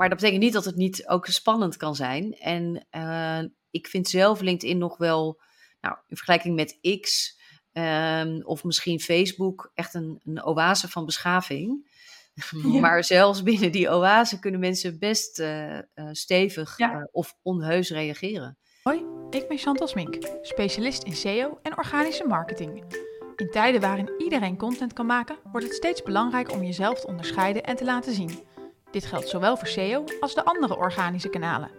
maar dat betekent niet dat het niet ook spannend kan zijn. En uh, ik vind zelf LinkedIn nog wel, nou, in vergelijking met X um, of misschien Facebook, echt een, een oase van beschaving. Ja. Maar zelfs binnen die oase kunnen mensen best uh, uh, stevig ja. of onheus reageren. Hoi, ik ben Chantal Smink, specialist in SEO en organische marketing. In tijden waarin iedereen content kan maken, wordt het steeds belangrijk om jezelf te onderscheiden en te laten zien. Dit geldt zowel voor SEO als de andere organische kanalen.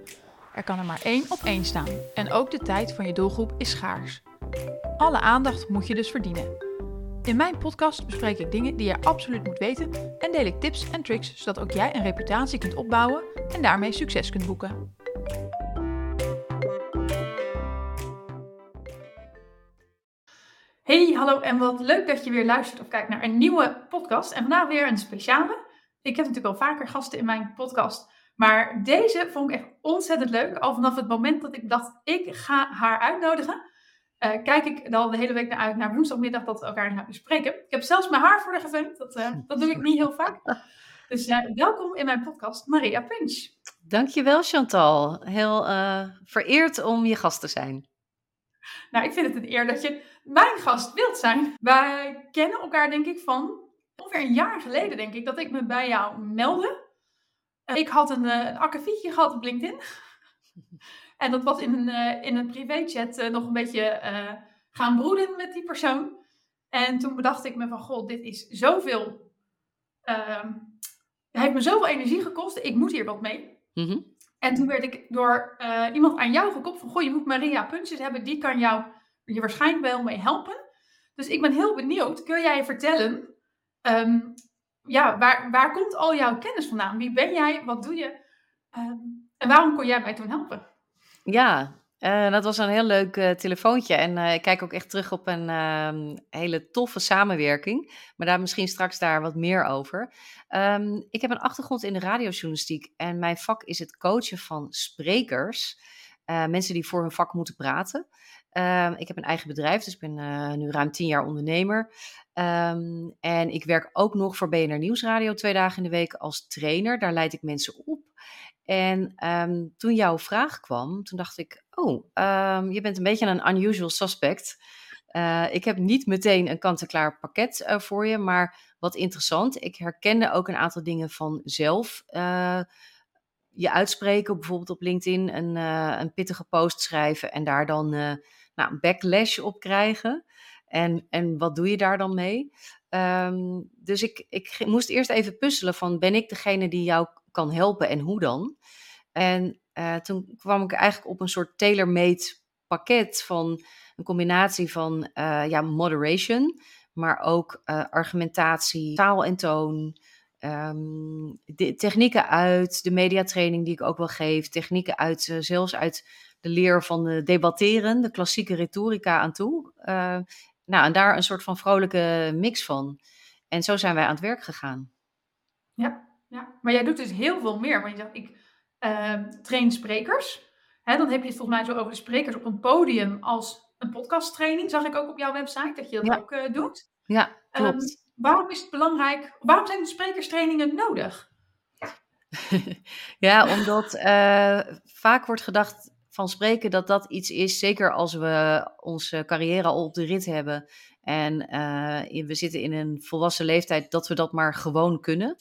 Er kan er maar één op één staan en ook de tijd van je doelgroep is schaars. Alle aandacht moet je dus verdienen. In mijn podcast bespreek ik dingen die je absoluut moet weten en deel ik tips en tricks zodat ook jij een reputatie kunt opbouwen en daarmee succes kunt boeken. Hey, hallo en wat leuk dat je weer luistert of kijkt naar een nieuwe podcast. En vandaag weer een speciale. Ik heb natuurlijk al vaker gasten in mijn podcast. Maar deze vond ik echt ontzettend leuk. Al vanaf het moment dat ik dacht, ik ga haar uitnodigen. Uh, kijk ik dan de hele week naar uit naar woensdagmiddag dat we elkaar gaan bespreken. Ik heb zelfs mijn haar voor de gefilmd. Dat, uh, dat doe ik niet heel vaak. Dus uh, welkom in mijn podcast, Maria Punch. Dankjewel Chantal. Heel vereerd om je gast te zijn. Nou, ik vind het een eer dat je mijn gast wilt zijn. Wij kennen elkaar denk ik van ongeveer een jaar geleden denk ik dat ik me bij jou meldde. Ik had een, een akkefietje gehad op LinkedIn. En dat was in een, uh, in een privéchat nog een beetje uh, gaan broeden met die persoon. En toen bedacht ik me van, god, dit is zoveel... Uh, het heeft me zoveel energie gekost, ik moet hier wat mee. Mm -hmm. En toen werd ik door iemand aan jou gekoppeld van, goh, je moet Maria Puntjes hebben, die kan jou je waarschijnlijk wel mee helpen. Dus ik ben heel benieuwd, kun jij vertellen, um, ja, waar, waar komt al jouw kennis vandaan? Wie ben jij, wat doe je? Um, en waarom kon jij mij toen helpen? Ja, uh, dat was een heel leuk uh, telefoontje. En uh, ik kijk ook echt terug op een uh, hele toffe samenwerking. Maar daar misschien straks daar wat meer over. Ik heb een achtergrond in de radiojournalistiek. En mijn vak is het coachen van sprekers. mensen die voor hun vak moeten praten. Ehm, ik heb een eigen bedrijf, dus ik ben nu ruim tien jaar ondernemer. Um, en ik werk ook nog voor BNR Nieuwsradio twee dagen in de week als trainer. Daar leid ik mensen op. En um, toen jouw vraag kwam, toen dacht ik, oh, je bent een beetje een unusual suspect. Uh, ik heb niet meteen een kant-en-klaar pakket uh, voor je, maar wat interessant, ik herkende ook een aantal dingen van zelf. Uh, je uitspreken, bijvoorbeeld op LinkedIn, een, een pittige post schrijven en daar dan nou, backlash op krijgen. En, en wat doe je daar dan mee? Um, dus ik, ik moest eerst even puzzelen van, ben ik degene die jou kan helpen en hoe dan? En uh, toen kwam ik eigenlijk op een soort tailor-made pakket van een combinatie van uh, ja, moderation, maar ook uh, argumentatie, taal en toon, um, de technieken uit de mediatraining die ik ook wel geef, technieken uit, zelfs uit de leer van de debatteren, de klassieke retorica aan toe. nou, en daar een soort van vrolijke mix van. En zo zijn wij aan het werk gegaan. Ja, ja. maar jij doet dus heel veel meer. Want je zegt, ik uh, train sprekers. Hè, dan heb je het volgens mij zo over de sprekers op een podium als een podcasttraining. Zag ik ook op jouw website dat je dat ja. ook uh, doet. Ja, klopt. Um, waarom is het belangrijk? Waarom zijn de sprekerstrainingen nodig? ja, omdat uh, vaak wordt gedacht van spreken dat dat iets is, zeker als we onze carrière al op de rit hebben en uh, we zitten in een volwassen leeftijd, dat we dat maar gewoon kunnen.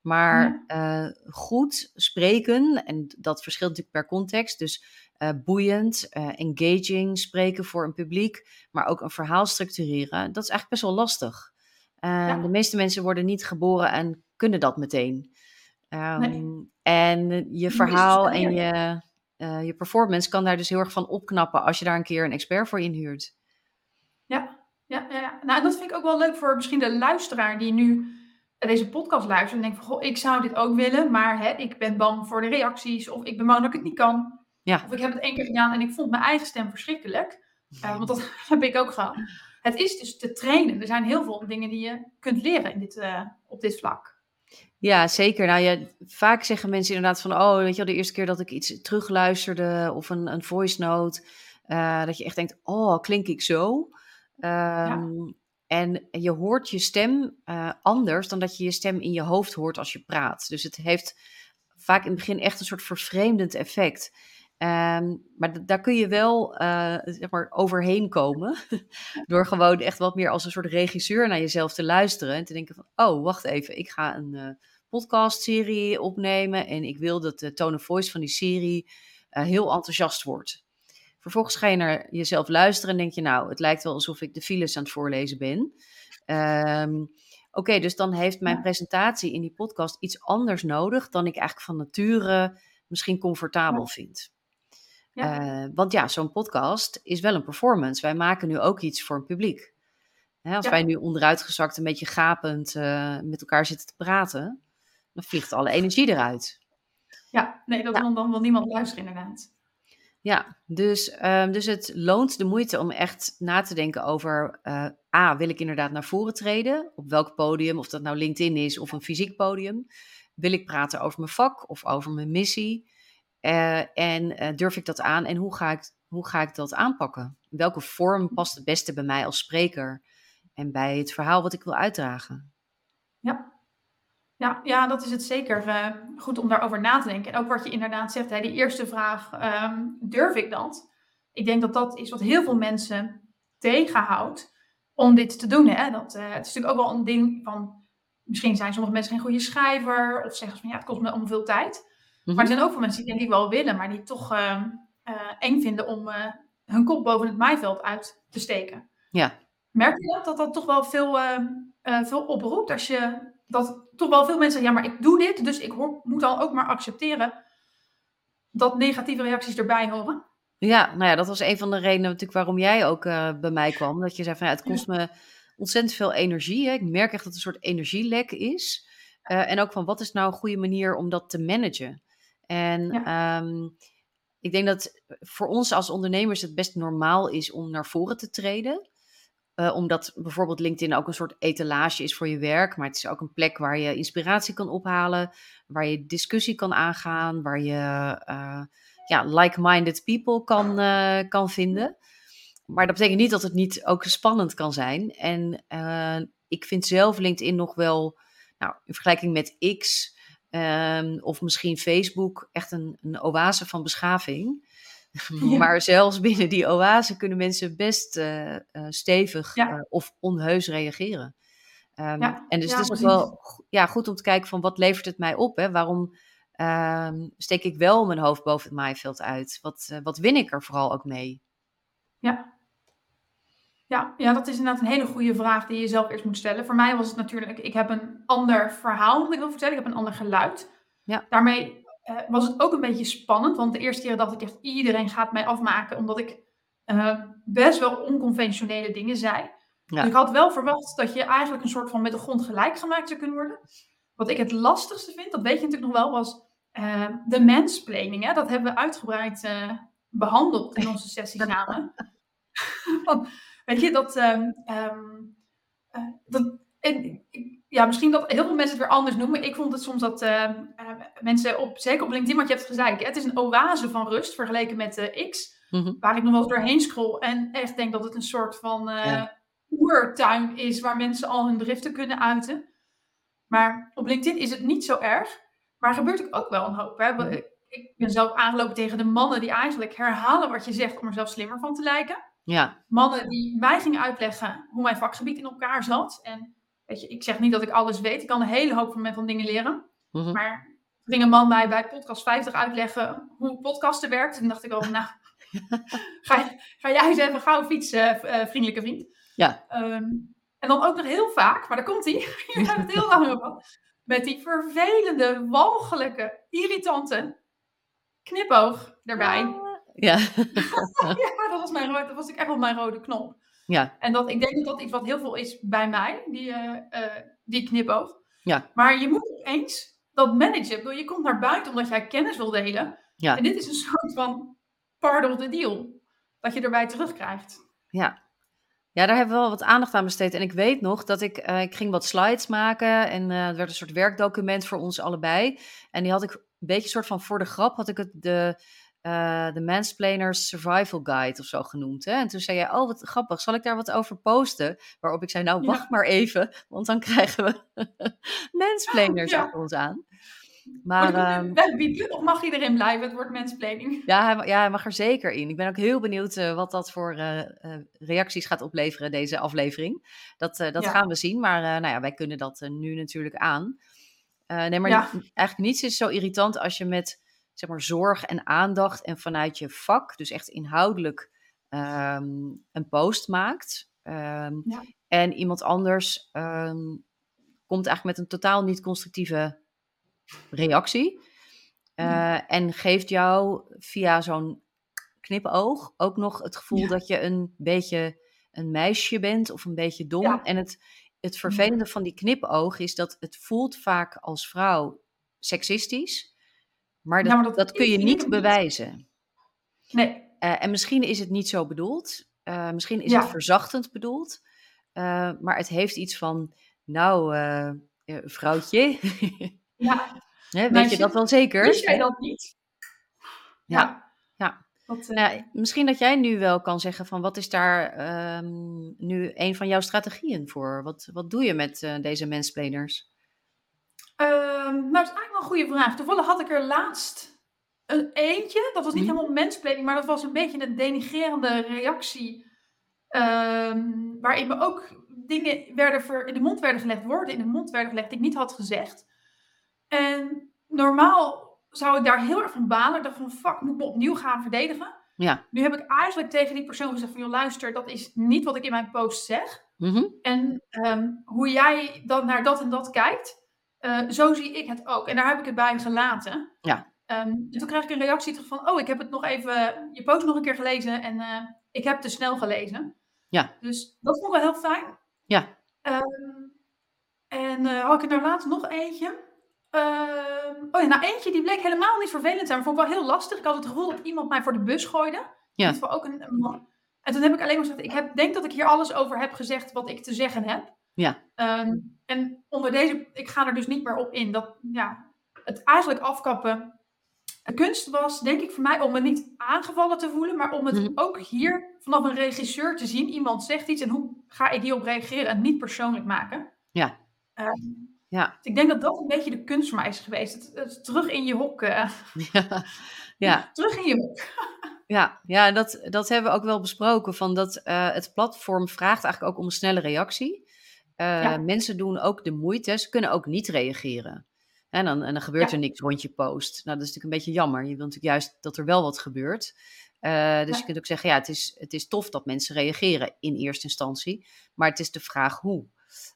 Maar ja. uh, goed spreken, en dat verschilt natuurlijk per context, dus uh, boeiend, engaging spreken voor een publiek, maar ook een verhaal structureren, dat is eigenlijk best wel lastig. Ja. De meeste mensen worden niet geboren en kunnen dat meteen. Um, nee. En je verhaal en je, je performance kan daar dus heel erg van opknappen als je daar een keer een expert voor inhuurt. Ja, ja, ja. Nou, dat vind ik ook wel leuk voor misschien de luisteraar die nu deze podcast luisteren en denk van, goh, ik zou dit ook willen, maar hè, ik ben bang voor de reacties of ik ben bang dat ik het niet kan. Ja. Of ik heb het één keer gedaan en ik vond mijn eigen stem verschrikkelijk. Uh, want dat heb ik ook gehad. Het is dus te trainen. Er zijn heel veel dingen die je kunt leren in dit, uh, op dit vlak. Ja, zeker. Nou ja, vaak zeggen mensen inderdaad van, oh, weet je wel, de eerste keer dat ik iets terugluisterde of een, een voice note, uh, dat je echt denkt, oh, klink ik zo? Um, ja. En je hoort je stem uh, anders dan dat je je stem in je hoofd hoort als je praat. Dus het heeft vaak in het begin echt een soort vervreemdend effect. Ehm, maar daar kun je wel uh, zeg maar overheen komen. door gewoon echt wat meer als een soort regisseur naar jezelf te luisteren. En te denken van, oh, wacht even, ik ga een uh, podcastserie opnemen. En ik wil dat de tone of voice van die serie uh, heel enthousiast wordt. Vervolgens ga je naar jezelf luisteren en denk je, nou, het lijkt wel alsof ik de files aan het voorlezen ben. Um, Oké, dus dan heeft mijn presentatie in die podcast iets anders nodig dan ik eigenlijk van nature misschien comfortabel vind. Ja. Uh, want ja, zo'n podcast is wel een performance. Wij maken nu ook iets voor een publiek. Hè, als ja. wij nu onderuitgezakt een beetje gapend uh, met elkaar zitten te praten, dan vliegt alle energie eruit. Ja, nee, dat ja. dan wil niemand luisteren inderdaad. Ja, dus, um, dus het loont de moeite om echt na te denken over... Uh, A, wil ik inderdaad naar voren treden? Op welk podium, of dat nou LinkedIn is of een fysiek podium? Wil ik praten over mijn vak of over mijn missie? Uh, en uh, durf ik dat aan en hoe ga ik, hoe ga ik dat aanpakken? Welke vorm past het beste bij mij als spreker en bij het verhaal wat ik wil uitdragen? Ja, ja, ja, dat is het zeker. Uh, goed om daarover na te denken. En ook wat je inderdaad zegt, hè, die eerste vraag, um, durf ik dat? Ik denk dat dat is wat heel veel mensen tegenhoudt om dit te doen. Hè? Dat, het is natuurlijk ook wel een ding van, misschien zijn sommige mensen geen goede schrijver, of zeggen ze van ja, het kost me allemaal veel tijd. Maar er zijn ook veel mensen die denk ik wel willen, maar die toch uh, eng vinden om hun kop boven het maaiveld uit te steken. Ja. Merk je dat, dat dat toch wel veel, ehm, veel oproept als je dat toch wel veel mensen zeggen, ja, maar ik doe dit, dus ik hoor, moet dan ook maar accepteren dat negatieve reacties erbij horen. Ja, nou ja, dat was een van de redenen natuurlijk waarom jij ook uh, bij mij kwam. Dat je zei van, ja, het kost me ontzettend veel energie. Hè. Ik merk echt dat het een soort energielek is. Uh, en ook van, wat is nou een goede manier om dat te managen? En ja. um, ik denk dat voor ons als ondernemers het best normaal is om naar voren te treden. Uh, omdat bijvoorbeeld LinkedIn ook een soort etalage is voor je werk. Maar het is ook een plek waar je inspiratie kan ophalen. Waar je discussie kan aangaan. Waar je uh, ja, like-minded people kan, uh, kan vinden. Maar dat betekent niet dat het niet ook spannend kan zijn. En ik vind zelf LinkedIn nog wel, nou, in vergelijking met X um, of misschien Facebook, echt een, een oase van beschaving. Ja. Maar zelfs binnen die oase kunnen mensen best uh, uh, stevig ja. uh, of onheus reageren. Um, ja. En dus het is ook wel ja, goed om te kijken van wat levert het mij op? Hè? Waarom um, steek ik wel mijn hoofd boven het maaiveld uit? Wat, wat win ik er vooral ook mee? Ja. Ja, ja, dat is inderdaad een hele goede vraag die je jezelf eerst moet stellen. Voor mij was het natuurlijk, ik heb een ander verhaal dat ik wil vertellen. Ik heb een ander geluid. Ja. Daarmee uh, was het ook een beetje spannend. Want de eerste keer dacht ik echt, iedereen gaat mij afmaken. Omdat ik uh, best wel onconventionele dingen zei. Ja. Dus ik had wel verwacht dat je eigenlijk een soort van met de grond gelijk gemaakt zou kunnen worden. Wat ik het lastigste vind, dat weet je natuurlijk nog wel, was uh, de mansplaining. Hè? Dat hebben we uitgebreid behandeld in onze sessie samen. Want, weet je, dat... Um, um, dat en, ja, misschien dat heel veel mensen het weer anders noemen. Ik vond het soms dat uh, uh, mensen, op, zeker op LinkedIn, wat je hebt gezegd, het is een oase van rust vergeleken met uh, X, mm-hmm. waar ik nog wel eens doorheen scroll en echt denk dat het een soort van ja. oertuin is waar mensen al hun driften kunnen uiten. Maar op LinkedIn is het niet zo erg, maar gebeurt ook, wel een hoop. Hè? Ik ben zelf aangelopen tegen de mannen die eigenlijk herhalen wat je zegt om er zelf slimmer van te lijken. Ja. Mannen die mij gingen uitleggen hoe mijn vakgebied in elkaar zat en Weet je, ik zeg niet dat ik alles weet. Ik kan een hele hoop van, van dingen leren. Mm-hmm. Maar ging een man mij bij podcast 50 uitleggen hoe podcasten werkt. En dacht ik al, nou, ga, ga, jij eens even gauw fietsen, uh, vriendelijke vriend. Ja. Um, en dan ook nog heel vaak, maar daar komt hij. Hier gaat het heel lang over. Met die vervelende, walgelijke, irritante knipoog erbij. Ja. ja, dat was, mijn, dat was ik echt wel mijn rode knop. Ja. En dat, ik denk dat dat iets wat heel veel is bij mij, die, uh, uh, die knipoog. Ja. Maar je moet eens dat managen. Bedoel, je komt naar buiten omdat jij kennis wil delen. Ja. En dit is een soort van part of the deal. Dat je erbij terugkrijgt. Ja. Ja, daar hebben we wel wat aandacht aan besteed. En ik weet nog dat ik, uh, ik ging wat slides maken. En het werd een soort werkdocument voor ons allebei. En die had ik een beetje soort van voor de grap had ik het de uh, de Mansplainers Survival Guide of zo genoemd. Hè? En toen zei jij, oh wat grappig, zal ik daar wat over posten? Waarop ik zei, nou wacht ja. maar even, want dan krijgen we mansplainers ja. achter ons aan. Maar, Maar, ehm, wie of mag erin blijven? Het wordt mensplanning. ja, hij, ja, hij mag er zeker in. Ik ben ook heel benieuwd eh, wat dat voor eh, eh, reacties gaat opleveren, deze aflevering. Dat, eh, dat Ja. gaan we zien, maar eh, nou ja, wij kunnen dat eh, nu natuurlijk aan. Eh, nee, maar Ja. eigenlijk niets is zo irritant als je met zeg maar, zorg en aandacht en vanuit je vak, dus echt inhoudelijk, ehm, een post maakt. Ehm, Ja. En iemand anders ehm, komt eigenlijk met een totaal niet constructieve reactie. eh, En geeft jou via zo'n knipoog ook nog het gevoel Ja. dat je een beetje een meisje bent of een beetje dom. En het, het vervelende van die knipoog is dat het voelt vaak als vrouw seksistisch. Maar dat, Ja, maar dat, dat kun je niet bewijzen. Nee. Eh, en misschien is het niet zo bedoeld. Eh, misschien is Ja. het verzachtend bedoeld. Eh, maar het heeft iets van, nou, vrouwtje, Ja. hè, weet Meisje, je dat wel zeker? Wist jij dat niet? Ja. Ja. Dat, Nou, misschien dat jij nu wel kan zeggen van, wat is daar ehm, nu een van jouw strategieën voor? Wat, wat doe je met deze mensplaners? Ehm, nou, dat is eigenlijk wel een goede vraag. Toevallig had ik er laatst een eentje. Dat was niet Mhm. helemaal mensplanning, maar dat was een beetje een denigrerende reactie. ehm, waarin me ook dingen werden ver- in de mond werden gelegd, woorden in de mond werden gelegd die ik niet had gezegd. En normaal zou ik daar heel erg van balen. Ik dacht van, fuck, moet ik me opnieuw gaan verdedigen? Ja. Nu heb ik eigenlijk tegen die persoon gezegd van, joh, luister, dat is niet wat ik in mijn post zeg. Mhm. En ehm, hoe jij dan naar dat en dat kijkt, eh, zo zie ik het ook. En daar heb ik het bij gelaten. Ja. Ehm, en toen kreeg ik een reactie terug van, oh, ik heb het nog even, je post nog een keer gelezen en eh, ik heb te snel gelezen. Ja. Dus dat vond ik wel heel fijn. Ja. Ehm, en eh, had ik er nou laatst nog eentje. Ehm, oh ja, nou eentje die bleek helemaal niet vervelend te zijn, maar vond ik wel heel lastig. Ik had het gevoel dat iemand mij voor de bus gooide. Ja. Ieder geval ook een, een man. En toen heb ik alleen maar gezegd, ik heb, denk dat ik hier alles over heb gezegd wat ik te zeggen heb. Ja. Ehm, en onder deze, ik ga er dus niet meer op in. Dat ja, het eigenlijk afkappen een kunst was, denk ik voor mij, om me niet aangevallen te voelen, maar om het Mhm. ook hier vanaf een regisseur te zien. Iemand zegt iets en hoe ga ik hierop reageren en niet persoonlijk maken. Ja. Ehm, Ja. Ik denk dat dat een beetje de kunst voor mij is geweest. Het, het terug in je hok. eh, Ja. ja. Terug in je hok. Ja, ja dat, dat hebben we ook wel besproken. Van dat, eh, het platform vraagt eigenlijk ook om een snelle reactie. Eh, Ja. Mensen doen ook de moeite, ze kunnen ook niet reageren. En dan, en dan gebeurt Ja. er niks rond je post. Nou, dat is natuurlijk een beetje jammer. Je wilt natuurlijk juist dat er wel wat gebeurt. Eh, dus Ja. je kunt ook zeggen, ja, het is, het is tof dat mensen reageren in eerste instantie. Maar het is de vraag hoe.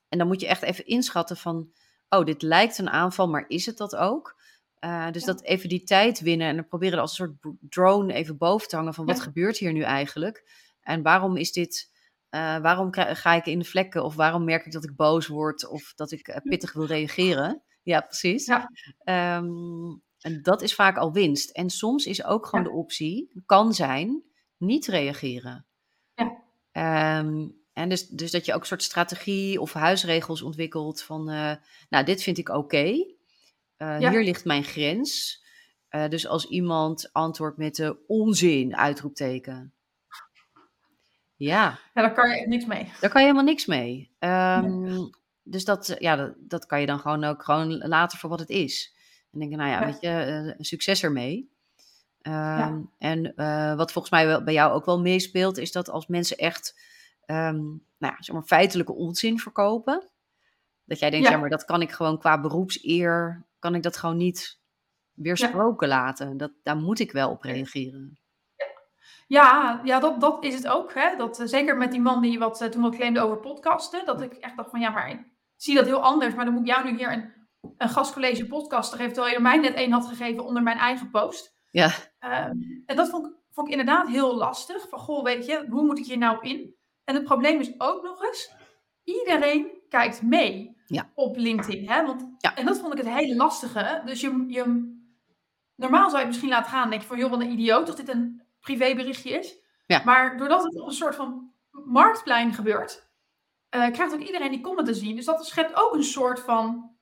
En dan moet je echt even inschatten van, oh, dit lijkt een aanval, maar is het dat ook? Uh, dus Ja. dat even die tijd winnen en dan proberen als een soort drone even boven te hangen van wat gebeurt hier nu eigenlijk? En waarom is dit, uh, waarom ga ik in de vlekken of waarom merk ik dat ik boos word of dat ik uh, pittig wil reageren? Ja, precies. Ja. Um, en dat is vaak al winst. En soms is ook gewoon Ja. de optie, kan zijn, niet reageren. Ja. Um, en dus, dus dat je ook een soort strategie of huisregels ontwikkelt van, uh, nou, dit vind ik oké. Okay. Ja. Hier ligt mijn grens. Dus als iemand antwoordt met de onzin, uitroepteken. Ja. Ja, daar kan je niks mee. Daar kan je helemaal niks mee. Um, nee. Dus dat, ja, dat, dat, kan je dan gewoon ook gewoon laten voor wat het is. En denken, nou ja, ja. weet je, uh, succes ermee. Um, ja. En uh, wat volgens mij wel, bij jou ook wel meespeelt, is dat als mensen echt, um, nou ja, zeg maar feitelijke onzin verkopen, dat jij denkt, ja. ja, maar dat kan ik gewoon qua beroepseer, kan ik dat gewoon niet weersproken ja. laten. Dat, daar moet ik wel op reageren. Ja, ja dat, dat is het ook. Hè? Dat, uh, zeker met die man die wat, uh, toen wat claimde over podcasten. Dat ik echt dacht van, ja, maar ik zie dat heel anders. Maar dan moet ik jou nu hier een, een gastcollege podcaster geven. Terwijl je mij net één had gegeven onder mijn eigen post. Ja. Um, en dat vond ik, vond ik inderdaad heel lastig. Van, goh, weet je, hoe moet ik hier nou in? En het probleem is ook nog eens, iedereen kijkt mee ja. op LinkedIn. Hè? Want, ja. En dat vond ik het hele lastige. Dus je, je, normaal zou je het misschien laten gaan. denk je van, joh, wat een idioot dat dit een privéberichtje is. Ja. Maar doordat het op een soort van marktplein gebeurt, uh, krijgt ook iedereen die comment te zien. Dus dat schept ook een soort van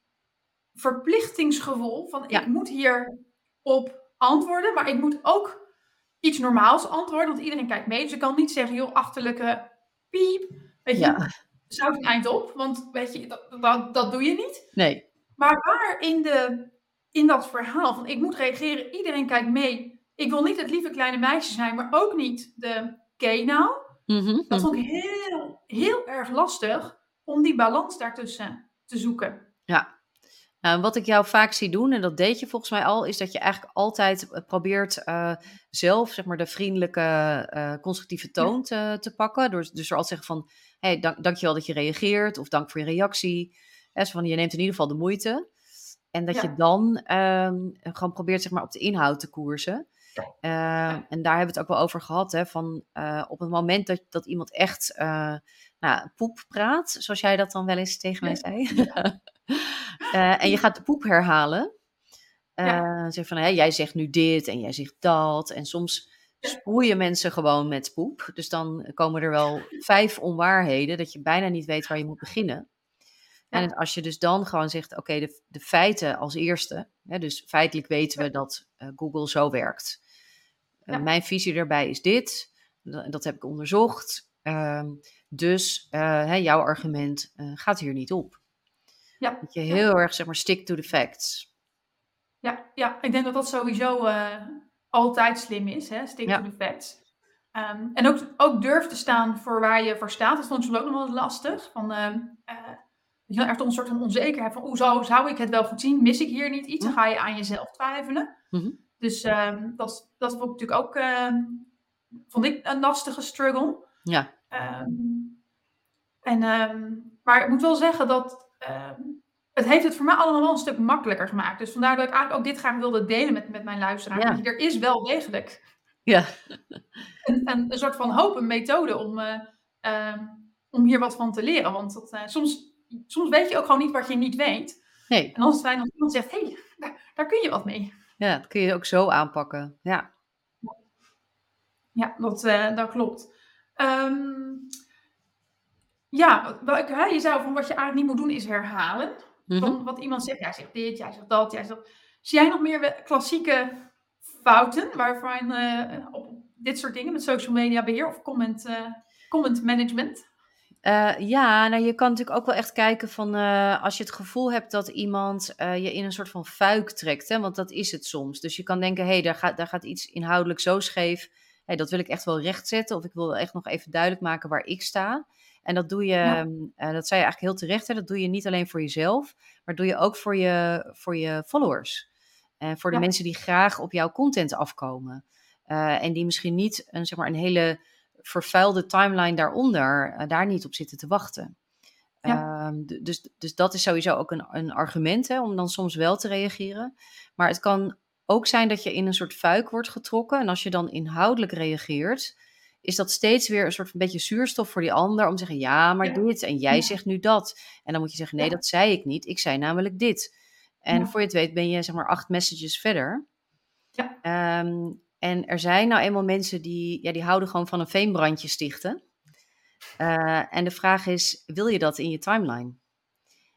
verplichtingsgevoel. Van ja. ik moet hier op antwoorden, maar ik moet ook iets normaals antwoorden, want iedereen kijkt mee. Dus ik kan niet zeggen, joh, achterlijke piep, weet je, ja. zout een eind op, want weet je, dat, dat, dat doe je niet. Nee. Maar waar in de in dat verhaal van ik moet reageren, iedereen kijkt mee. Ik wil niet het lieve kleine meisje zijn, maar ook niet de K nou. Mhm, Dat vond ik heel, heel erg lastig om die balans daartussen te zoeken. Ja. Nou, wat ik jou vaak zie doen, en dat deed je volgens mij al, is dat je eigenlijk altijd eh, probeert eh, zelf zeg maar, de vriendelijke, eh, constructieve toon te, te pakken. Door, dus er altijd zeggen van, hey, dank, dankjewel dat je reageert, of dank voor je reactie. Zo van, je neemt in ieder geval de moeite. En dat Ja. je dan ehm, gewoon probeert zeg maar, op de inhoud te koersen. Eh, En daar hebben we het ook wel over gehad. Hè, van, eh, op het moment dat, dat iemand echt eh, nou, poep praat, zoals jij dat dan wel eens tegen mij zei. Eh, en je gaat de poep herhalen. Ja. Zeg van, hè, jij zegt nu dit en jij zegt dat. En soms sproeien mensen gewoon met poep. Dus dan komen er wel vijf onwaarheden dat je bijna niet weet waar je moet beginnen. Ja. En als je dus dan gewoon zegt, oké, de, de feiten als eerste. Hè, dus feitelijk weten we dat eh, Google zo werkt. Eh, Ja. Mijn visie daarbij is dit. Dat, dat heb ik onderzocht. Ehm, dus eh, hè, jouw argument gaat hier niet op. Ja. Dat je heel erg, zeg maar, stick to the facts. Ja, ja, ik denk dat dat sowieso altijd slim is, hè? stick to the facts. Ehm, en ook, ook durf te staan voor waar je voor staat. Dat vond ik soms ook nog wel lastig. Van, wel, echt een soort van onzekerheid van, hoe zou, zou ik het wel goed zien? Mis ik hier niet iets? Dan ga je aan jezelf twijfelen. Mhm. Dus ehm, dat, dat vond ik natuurlijk ook, ehm, vond ik een lastige struggle. Ja, Ehm, en, maar ik moet wel zeggen dat het heeft het voor mij allemaal wel een stuk makkelijker gemaakt. Dus vandaar dat ik eigenlijk ook dit graag wilde delen met, met mijn. Ja. Want er is wel degelijk ja, een, een, een soort van hoop, een methode om, eh, om hier wat van te leren. Want dat, eh, soms, soms weet je ook gewoon niet wat je niet weet. nee, En als het fijn als iemand zegt, hé, hey, daar, daar kun je wat mee. ja, dat kun je ook zo aanpakken. Ja, Ja, dat, eh, dat klopt. Ehm, ja, wat ik, hè, je zou van wat je eigenlijk niet moet doen is herhalen. Mhm. Van wat iemand zegt, jij zegt dit, jij zegt dat, jij zegt dat. Zie jij nog meer klassieke fouten waarvan eh, op dit soort dingen met social media beheer of comment, eh, comment management? Eh, ja, nou je kan natuurlijk ook wel echt kijken van eh, als je het gevoel hebt dat iemand eh, je in een soort van fuik trekt, hè, want dat is het soms. Dus je kan denken, hé, hey, daar, gaat, daar gaat iets inhoudelijk zo scheef, hey, dat wil ik echt wel rechtzetten of ik wil echt nog even duidelijk maken waar ik sta. En dat doe je, Ja. ehm, eh, dat zei je eigenlijk heel terecht, hè, dat doe je niet alleen voor jezelf, maar doe je ook voor je, voor je followers. En voor de Ja. mensen die graag op jouw content afkomen. En die misschien niet een, zeg maar, een hele vervuilde timeline daaronder eh, daar niet op zitten te wachten. Ja. Ehm, dus, dus dat is sowieso ook een, een argument hè, om dan soms wel te reageren. Maar het kan ook zijn dat je in een soort fuik wordt getrokken. En als je dan inhoudelijk reageert, is dat steeds weer een soort van beetje zuurstof voor die ander. Om te zeggen, ja, maar Ja. dit en jij Ja. zegt nu dat. En dan moet je zeggen, nee, dat zei ik niet. Ik zei namelijk dit. En voor je het weet ben je zeg maar acht messages verder. Ja. Ehm, en er zijn nou eenmaal mensen die, ja, die houden gewoon van een veenbrandje stichten. Eh, en de vraag is, wil je dat in je timeline?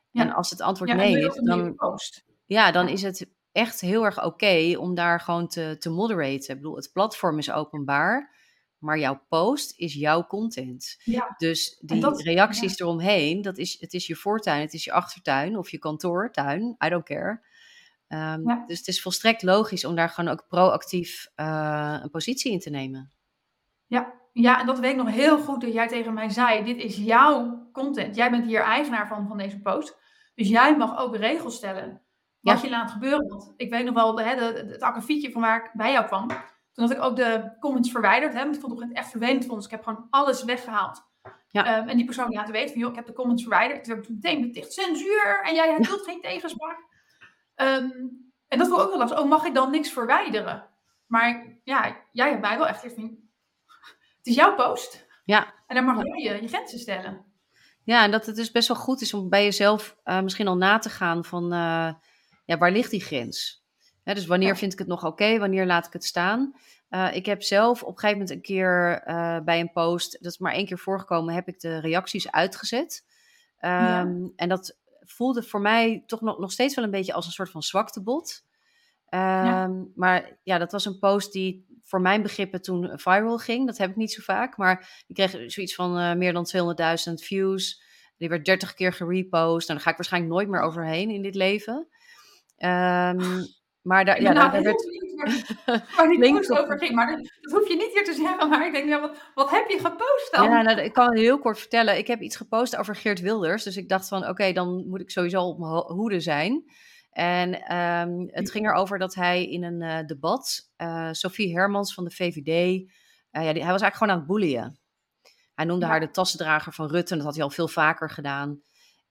Ja. En als het antwoord Ja, nee is, dan, post? ja, dan is het echt heel erg oké om daar gewoon te, te moderaten. Ik bedoel, het platform is openbaar, maar jouw post is jouw content. Ja. Dus die dat- reacties eromheen, dat is, het is je voortuin, het is je achtertuin of je kantoortuin, I don't care. Ehm, Ja. Dus het is volstrekt logisch om daar gewoon ook proactief eh, een positie in te nemen. Ja, ja, en dat weet ik nog heel goed dat jij tegen mij zei: dit is jouw content. Jij bent hier eigenaar van, van deze post. Dus jij mag ook regels stellen. Wat Ja. je laat gebeuren. Want ik weet nog wel, hè, de, het akkefietje van waar ik bij jou kwam. Toen had ik ook de comments verwijderd. Hè, want ik vond het echt vervelend. Vond, dus ik heb gewoon alles weggehaald. Ja. Ehm, en die persoon laten weten van, joh, ik heb de comments verwijderd. Toen heb ik meteen beticht censuur. En jij wilt geen tegenspraak. Ehm, en dat ik ook wel lastig. Oh, mag ik dan niks verwijderen? Maar ja, jij hebt mij wel echt van, het is jouw post. Ja. En daar mag je, je grenzen stellen. Ja, en dat het dus best wel goed is om bij jezelf eh, misschien al na te gaan van, eh, ja, waar ligt die grens? Hè, dus wanneer Ja. vind ik het nog oké, wanneer laat ik het staan? Eh, ik heb zelf op een gegeven moment een keer bij een post, dat is maar één keer voorgekomen, heb ik de reacties uitgezet. Ja. Ehm, En dat voelde voor mij toch nog, nog steeds wel een beetje als een soort van zwaktebod. Ehm, Maar ja, dat was een post die voor mijn begrippen toen viral ging. Dat heb ik niet zo vaak, maar die kreeg zoiets van eh, meer dan 200.000 views. Die werd 30 keer gerepost. En daar ga ik waarschijnlijk nooit meer overheen in dit leven. Ehm, maar daar, Ik ja, nou daar, werd waar, waar die post over ging. Maar dat, dat hoef je niet hier te zeggen. Maar ik denk, ja, wat, wat heb je gepost dan? Ja, nou, ik kan heel kort vertellen. Ik heb iets gepost over Geert Wilders. Dus ik dacht van, oké, dan moet ik sowieso op mijn ho- hoede zijn. En ehm, het ging erover dat hij in een eh, debat, eh Sophie Hermans van de VVD, eh, ja, die- hij was eigenlijk gewoon aan het boeien. Hij noemde Ja. haar de tassendrager van Rutte. En dat had hij al veel vaker gedaan.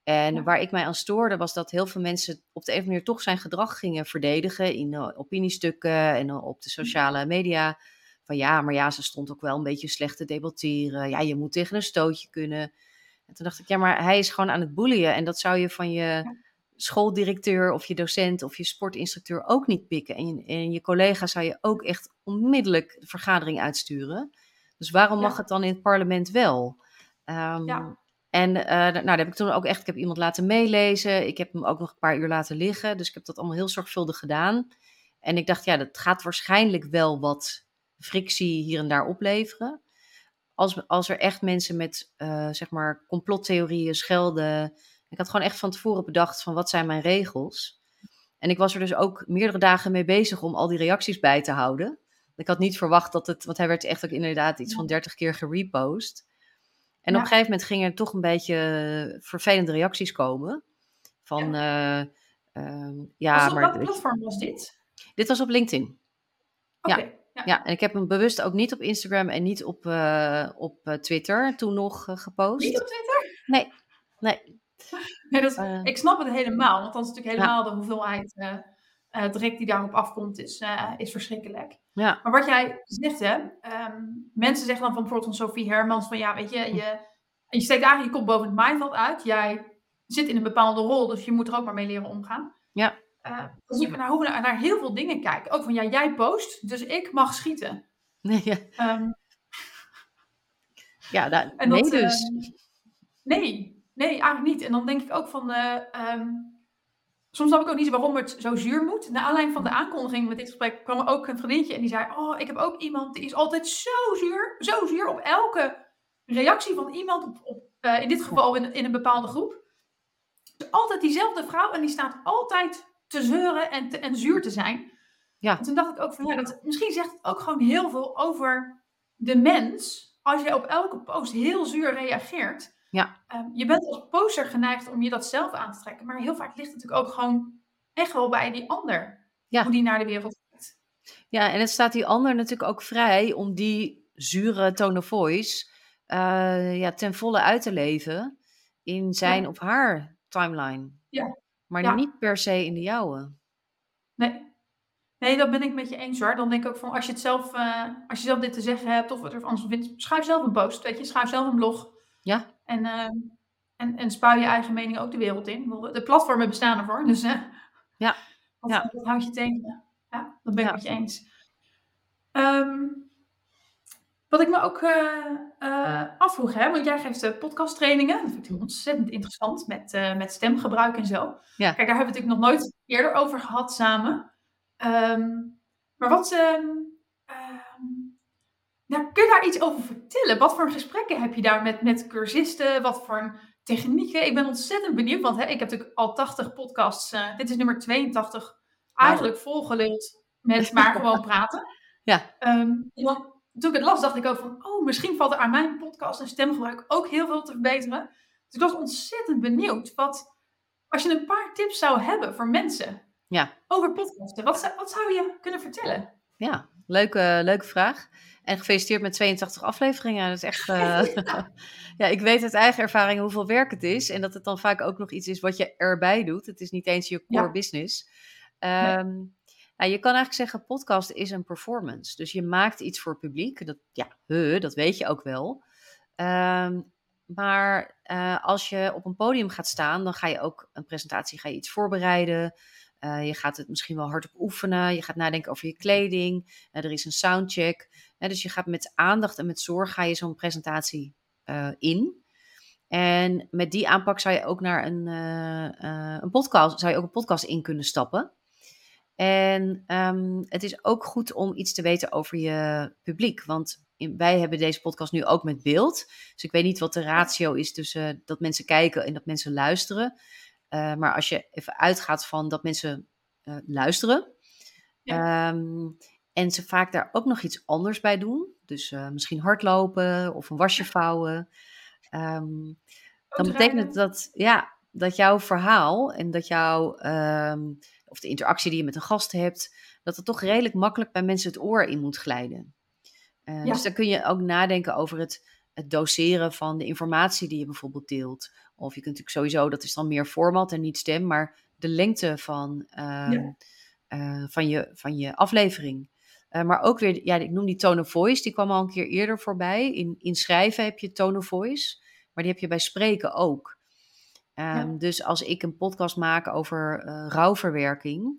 En Ja. waar ik mij aan stoorde, was dat heel veel mensen op de een of andere manier toch zijn gedrag gingen verdedigen in eh, opiniestukken en eh, op de sociale media. Van ja, maar ja, ze stond ook wel een beetje slecht te debatteren. Ja, je moet tegen een stootje kunnen. En toen dacht ik, ja, maar hij is gewoon aan het boeien. En dat zou je van je schooldirecteur of je docent of je sportinstructeur ook niet pikken. En je, en je collega zou je ook echt onmiddellijk de vergadering uitsturen. Dus waarom Ja. mag het dan in het parlement wel? Ehm, Ja. En eh, nou, daar heb ik toen ook echt, ik heb iemand laten meelezen. Ik heb hem ook nog een paar uur laten liggen. Dus ik heb dat allemaal heel zorgvuldig gedaan. En ik dacht, ja, dat gaat waarschijnlijk wel wat frictie hier en daar opleveren. Als, als er echt mensen met, eh, zeg maar, complottheorieën schelden. Ik had gewoon echt van tevoren bedacht van wat zijn mijn regels. En ik was er dus ook meerdere dagen mee bezig om al die reacties bij te houden. Ik had niet verwacht dat het, want hij werd echt ook inderdaad iets van 30 keer gerepost. En Ja. op een gegeven moment gingen er toch een beetje vervelende reacties komen. Van, ja, ehm, ja op maar je- platform was dit? dit was op LinkedIn. Oké. Ja. Ja, en ik heb hem bewust ook niet op Instagram en niet op, eh, op eh, Twitter toen nog eh, gepost. Niet op Twitter? Nee, nee. Nee, dat, Eh. ik snap het helemaal. Want dan is natuurlijk Ja. helemaal de hoeveelheid eh eh, druk die daarop afkomt, is, eh, is verschrikkelijk. Ja, Maar wat jij zegt, hè, ehm, mensen zeggen dan van bijvoorbeeld van Sophie Hermans van ja, weet je, je, je steekt eigenlijk je kop boven het maaiveld uit. Jij zit in een bepaalde rol, dus je moet er ook maar mee leren omgaan. Ja. Eh, dus ik hoe we naar, naar heel veel dingen kijken. Ook van ja, jij post, dus ik mag schieten. nee, ja. Ehm, ja nee dat, dus. eh, nee, nee, eigenlijk niet. En dan denk ik ook van. eh, ehm, soms snap ik ook niet waarom het zo zuur moet. Naar aanleiding van de aankondiging met dit gesprek kwam er ook een vriendinnetje en die zei: Oh, ik heb ook iemand die is altijd zo zuur, zo zuur op elke reactie van iemand, op, op, eh, in dit geval in, in een bepaalde groep. Dus altijd diezelfde vrouw en die staat altijd te zeuren en, te, en zuur te zijn. Ja. En toen dacht ik ook van ja, dat, misschien zegt het ook gewoon heel veel over de mens. Als je op elke post heel zuur reageert. Ja. Ehm, je bent als poster geneigd om je dat zelf aan te trekken. Maar heel vaak ligt het natuurlijk ook gewoon echt wel bij die ander. Ja. Hoe die naar de wereld kijkt. Ja, en het staat die ander natuurlijk ook vrij om die zure tone of voice eh, ja, ten volle uit te leven in zijn Ja. of haar timeline. Ja. Maar Ja. niet per se in de jouwe. Nee. Nee, dat ben ik met je eens hoor. Dan denk ik ook van als je het zelf, eh, als je zelf dit te zeggen hebt of wat er anders vindt, schrijf zelf een post. Weet je, schrijf zelf een blog. Ja. En, eh, en, en spuil je eigen mening ook de wereld in. De platformen bestaan ervoor. Dus eh Ja. wat, Ja. wat houd je tegen? Ja, dat ben ik Ja. met je eens. Ehm, wat ik me ook eh, eh, afvroeg, hè, want jij geeft uh, podcasttrainingen. Dat vind ik ontzettend interessant met, met stemgebruik en zo. Ja. Kijk, daar hebben we het natuurlijk nog nooit eerder over gehad samen. Ehm, maar wat, ehm, ehm, nou, kun je daar iets over vertellen? Wat voor gesprekken heb je daar met, met cursisten? Wat voor technieken? Ik ben ontzettend benieuwd, want hè, ik heb natuurlijk al 80 podcasts. Uh, dit is nummer 82. Eigenlijk wow. volgeluld met maar gewoon praten. Ja. Um, dan, toen ik het las, dacht ik ook van, oh, misschien valt er aan mijn podcast en stemgebruik ook heel veel te verbeteren. Dus ik was ontzettend benieuwd. Wat, als je een paar tips zou hebben voor mensen ja. over podcasten, wat, wat zou je kunnen vertellen? Ja, leuke, leuke vraag. En gefeliciteerd met 82 afleveringen. Dat is echt. Uh, ja, ik weet uit eigen ervaring hoeveel werk het is. En dat het dan vaak ook nog iets is wat je erbij doet. Het is niet eens je core ja. business. Um, nee. Nou, je kan eigenlijk zeggen, podcast is een performance. Dus je maakt iets voor publiek. Dat, ja, he, dat weet je ook wel. Um, maar uh, als je op een podium gaat staan, dan ga je ook een presentatie, ga je iets voorbereiden. Uh, je gaat het misschien wel hardop oefenen. Je gaat nadenken over je kleding. Uh, er is een soundcheck. dus je gaat met aandacht en met zorg ga je zo'n presentatie in. En met die aanpak zou je ook naar een, een podcast, zou je ook een podcast in kunnen stappen. En um, het is ook goed om iets te weten over je publiek. Want wij hebben deze podcast nu ook met beeld. Dus ik weet niet wat de ratio is tussen dat mensen kijken en dat mensen luisteren. Uh, maar als je even uitgaat van dat mensen eh, luisteren. Ehm, en ze vaak daar ook nog iets anders bij doen. Dus uh, misschien hardlopen of een wasje vouwen. Um, dan betekent het dat, ja, dat jouw verhaal en dat jouw, um, of de interactie die je met een gast hebt, dat het toch redelijk makkelijk bij mensen het oor in moet glijden. Ja. Dus dan kun je ook nadenken over het, het doseren van de informatie die je bijvoorbeeld deelt. Of je kunt natuurlijk sowieso, dat is dan meer format en niet stem, maar de lengte van, ja. uh, van, je, van je aflevering. Uh, maar ook weer, ja, ik noem die tone of voice, die kwam al een keer eerder voorbij. In, in schrijven heb je tone of voice, maar die heb je bij spreken ook. Um, ja. Dus als ik een podcast maak over uh, rouwverwerking,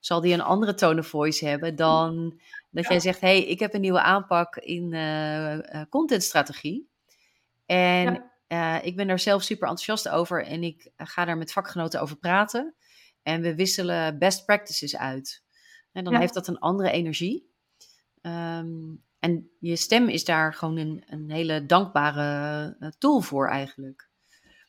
zal die een andere tone of voice hebben dan dat ja. jij zegt: hey, ik heb een nieuwe aanpak in uh, contentstrategie. En ik ben daar zelf super enthousiast over en ik ga daar met vakgenoten over praten. En we wisselen best practices uit. En dan ja. heeft dat een andere energie. Um, en je stem is daar gewoon een, een hele dankbare uh, tool voor eigenlijk.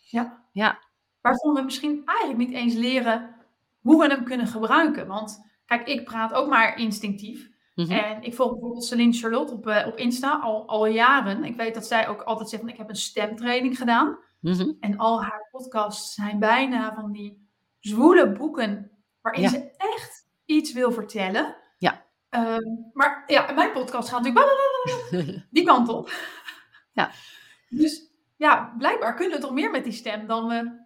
Ja. ja. Waarvan we misschien eigenlijk niet eens leren hoe we hem kunnen gebruiken. Want kijk, ik praat ook maar instinctief. -hmm. En ik volg bijvoorbeeld Celine Charlotte op, uh, op Insta al, al jaren. Ik weet dat zij ook altijd zegt van ik heb een stemtraining gedaan. -hmm. En al haar podcasts zijn bijna van die zwoele boeken waarin ja. ze echt iets wil vertellen. Ja. Um, maar ja, mijn podcast gaat natuurlijk die kant op. Ja. Dus ja, blijkbaar kunnen we toch meer met die stem dan we,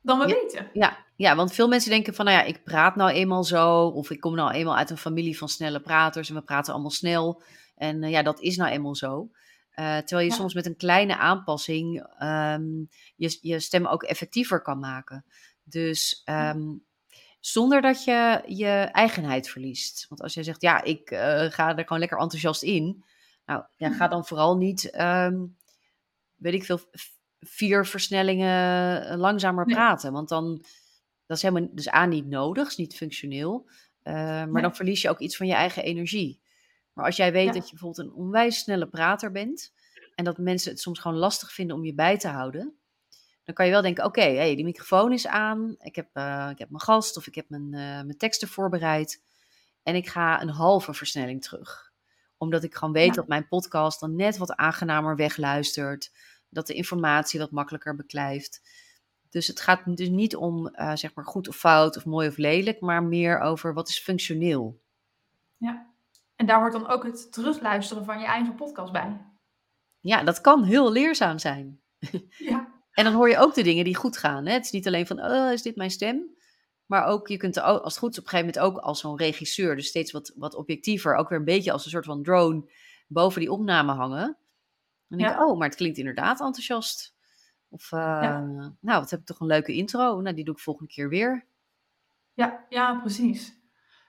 dan we ja, weten. Ja. Ja, want veel mensen denken van, nou ja, ik praat nou eenmaal zo. Of ik kom nou eenmaal uit een familie van snelle praters en we praten allemaal snel. En uh, ja, dat is nou eenmaal zo. Uh, terwijl je ja. soms met een kleine aanpassing um, je, je stem ook effectiever kan maken. Dus um, zonder dat je je eigenheid verliest. Want als jij zegt, ja, ik uh, ga er gewoon lekker enthousiast in. Nou, ja, ga dan vooral niet, um, weet ik veel, vier versnellingen langzamer nee. praten. Want dan, dat is helemaal, dus A, niet nodig, is niet functioneel. Uh, maar nee. dan verlies je ook iets van je eigen energie. Maar als jij weet ja. dat je bijvoorbeeld een onwijs snelle prater bent. En dat mensen het soms gewoon lastig vinden om je bij te houden dan kan je wel denken, oké, okay, hey, die microfoon is aan, ik heb, uh, ik heb mijn gast of ik heb mijn, uh, mijn teksten voorbereid en ik ga een halve versnelling terug. Omdat ik gewoon weet ja. dat mijn podcast dan net wat aangenamer wegluistert, dat de informatie wat makkelijker beklijft. Dus het gaat dus niet om uh, zeg maar goed of fout of mooi of lelijk, maar meer over wat is functioneel. Ja, en daar hoort dan ook het terugluisteren van je eigen podcast bij. Ja, dat kan heel leerzaam zijn. Ja. En dan hoor je ook de dingen die goed gaan. Hè? Het is niet alleen van, oh, is dit mijn stem? Maar ook, je kunt als het goed is, op een gegeven moment ook als zo'n regisseur, dus steeds wat, wat objectiever, ook weer een beetje als een soort van drone boven die opname hangen. En denk ja. oh, maar het klinkt inderdaad enthousiast. Of, uh, ja. nou, wat heb ik toch een leuke intro. Nou, die doe ik volgende keer weer. Ja, ja precies.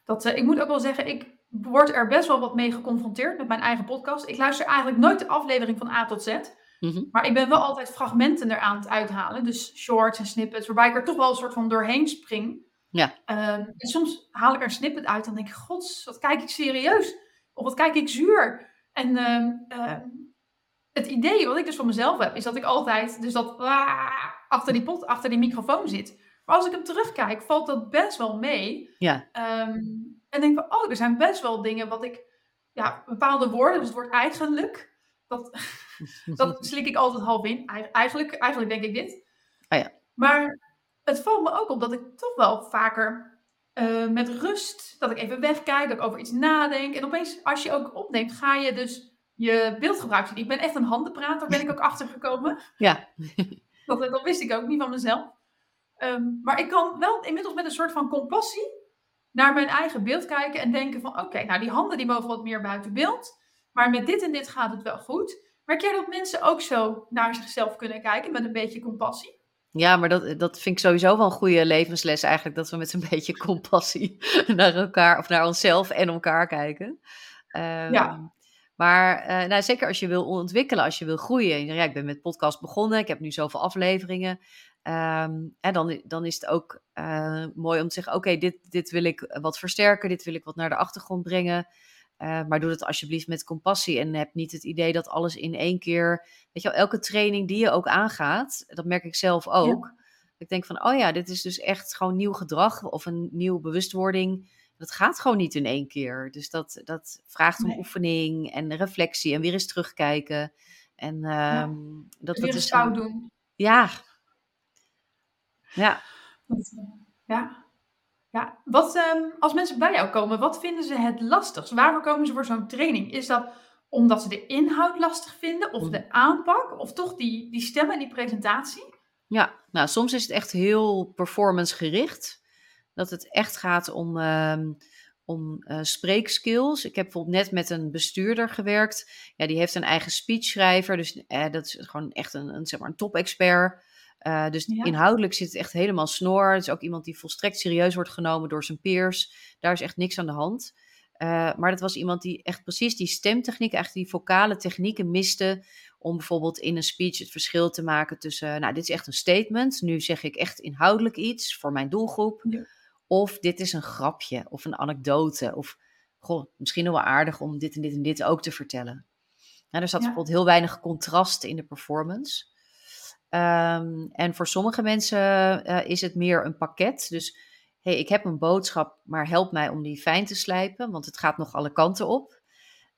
Dat, uh, ik moet ook wel zeggen, ik word er best wel wat mee geconfronteerd met mijn eigen podcast. Ik luister eigenlijk nooit de aflevering van A tot Z. Mm -hmm. Maar ik ben wel altijd fragmenten eraan het uithalen. Dus shorts en snippets, waarbij ik er toch wel een soort van doorheen spring. Ja. Um, en soms haal ik er een snippet uit en denk ik, gods, wat kijk ik serieus? Of wat kijk ik zuur? En uh, het idee wat ik dus voor mezelf heb, is dat ik altijd dus dat uh, achter die pot, achter die microfoon zit. Maar als ik hem terugkijk, valt dat best wel mee. Ja. Um, en denk van, oh, er zijn best wel dingen wat ik, ja, bepaalde woorden, dus het woord eigenlijk, dat, dat slik ik altijd half in. Eigenlijk, eigenlijk denk ik dit. Ah, ja. Maar het valt me ook op dat ik toch wel vaker uh, met rust, dat ik even wegkijk, dat ik over iets nadenk. En opeens, als je ook opneemt, ga je dus je beeldgebruik zien. Ik ben echt een handenprater, ben ik ook achtergekomen. Ja. dat, dat wist ik ook niet van mezelf. Um, maar ik kan wel inmiddels met een soort van compassie naar mijn eigen beeld kijken en denken van, oké, okay, nou die handen die mogen wat meer buiten beeld. Maar met dit en dit gaat het wel goed. Merk jij dat mensen ook zo naar zichzelf kunnen kijken met een beetje compassie? Ja, maar dat, dat vind ik sowieso wel een goede levensles eigenlijk. Dat we met een beetje compassie naar elkaar of naar onszelf en elkaar kijken. Um, ja. Maar uh, nou, zeker als je wil ontwikkelen, als je wil groeien. Ja, ik ben met podcast begonnen, ik heb nu zoveel afleveringen. Um, en dan, dan is het ook uh, mooi om te zeggen: oké, okay, dit, dit wil ik wat versterken, dit wil ik wat naar de achtergrond brengen. Uh, maar doe dat alsjeblieft met compassie en heb niet het idee dat alles in één keer. Weet je wel, elke training die je ook aangaat, dat merk ik zelf ook. Ja. Ik denk van, oh ja, dit is dus echt gewoon nieuw gedrag of een nieuwe bewustwording. Dat gaat gewoon niet in één keer. Dus dat, dat vraagt om Nee. oefening en reflectie en weer eens terugkijken. En ehm, dat, Weer dat is fout doen. Ja. Ja. Eh, ja. ja. Wat, ehm, als mensen bij jou komen, wat vinden ze het lastigst? Waarvoor komen ze voor zo'n training? Is dat omdat ze de inhoud lastig vinden, of de aanpak, of toch die, die stem en die presentatie? Ja, nou, soms is het echt heel performance gericht. Dat het echt gaat om, ehm, om eh, spreekskills. Ik heb bijvoorbeeld net met een bestuurder gewerkt. Ja, die heeft een eigen speechschrijver. Dus eh, dat is gewoon echt een, een, zeg maar een top-expert. Eh, dus Ja. inhoudelijk zit het echt helemaal snor. Het is ook iemand die volstrekt serieus wordt genomen door zijn peers. Daar is echt niks aan de hand. Maar dat was iemand die echt precies die stemtechniek, eigenlijk die vocale technieken miste om bijvoorbeeld in een speech het verschil te maken tussen, nou, dit is echt een statement, nu zeg ik echt inhoudelijk iets voor mijn doelgroep, Ja. Of dit is een grapje of een anekdote, of goh, misschien wel aardig om dit en dit en dit ook te vertellen. Nou, er zat Ja. bijvoorbeeld heel weinig contrast in de performance. Ehm, en voor sommige mensen eh, is het meer een pakket. Dus hey, ik heb een boodschap, maar help mij om die fijn te slijpen, want het gaat nog alle kanten op.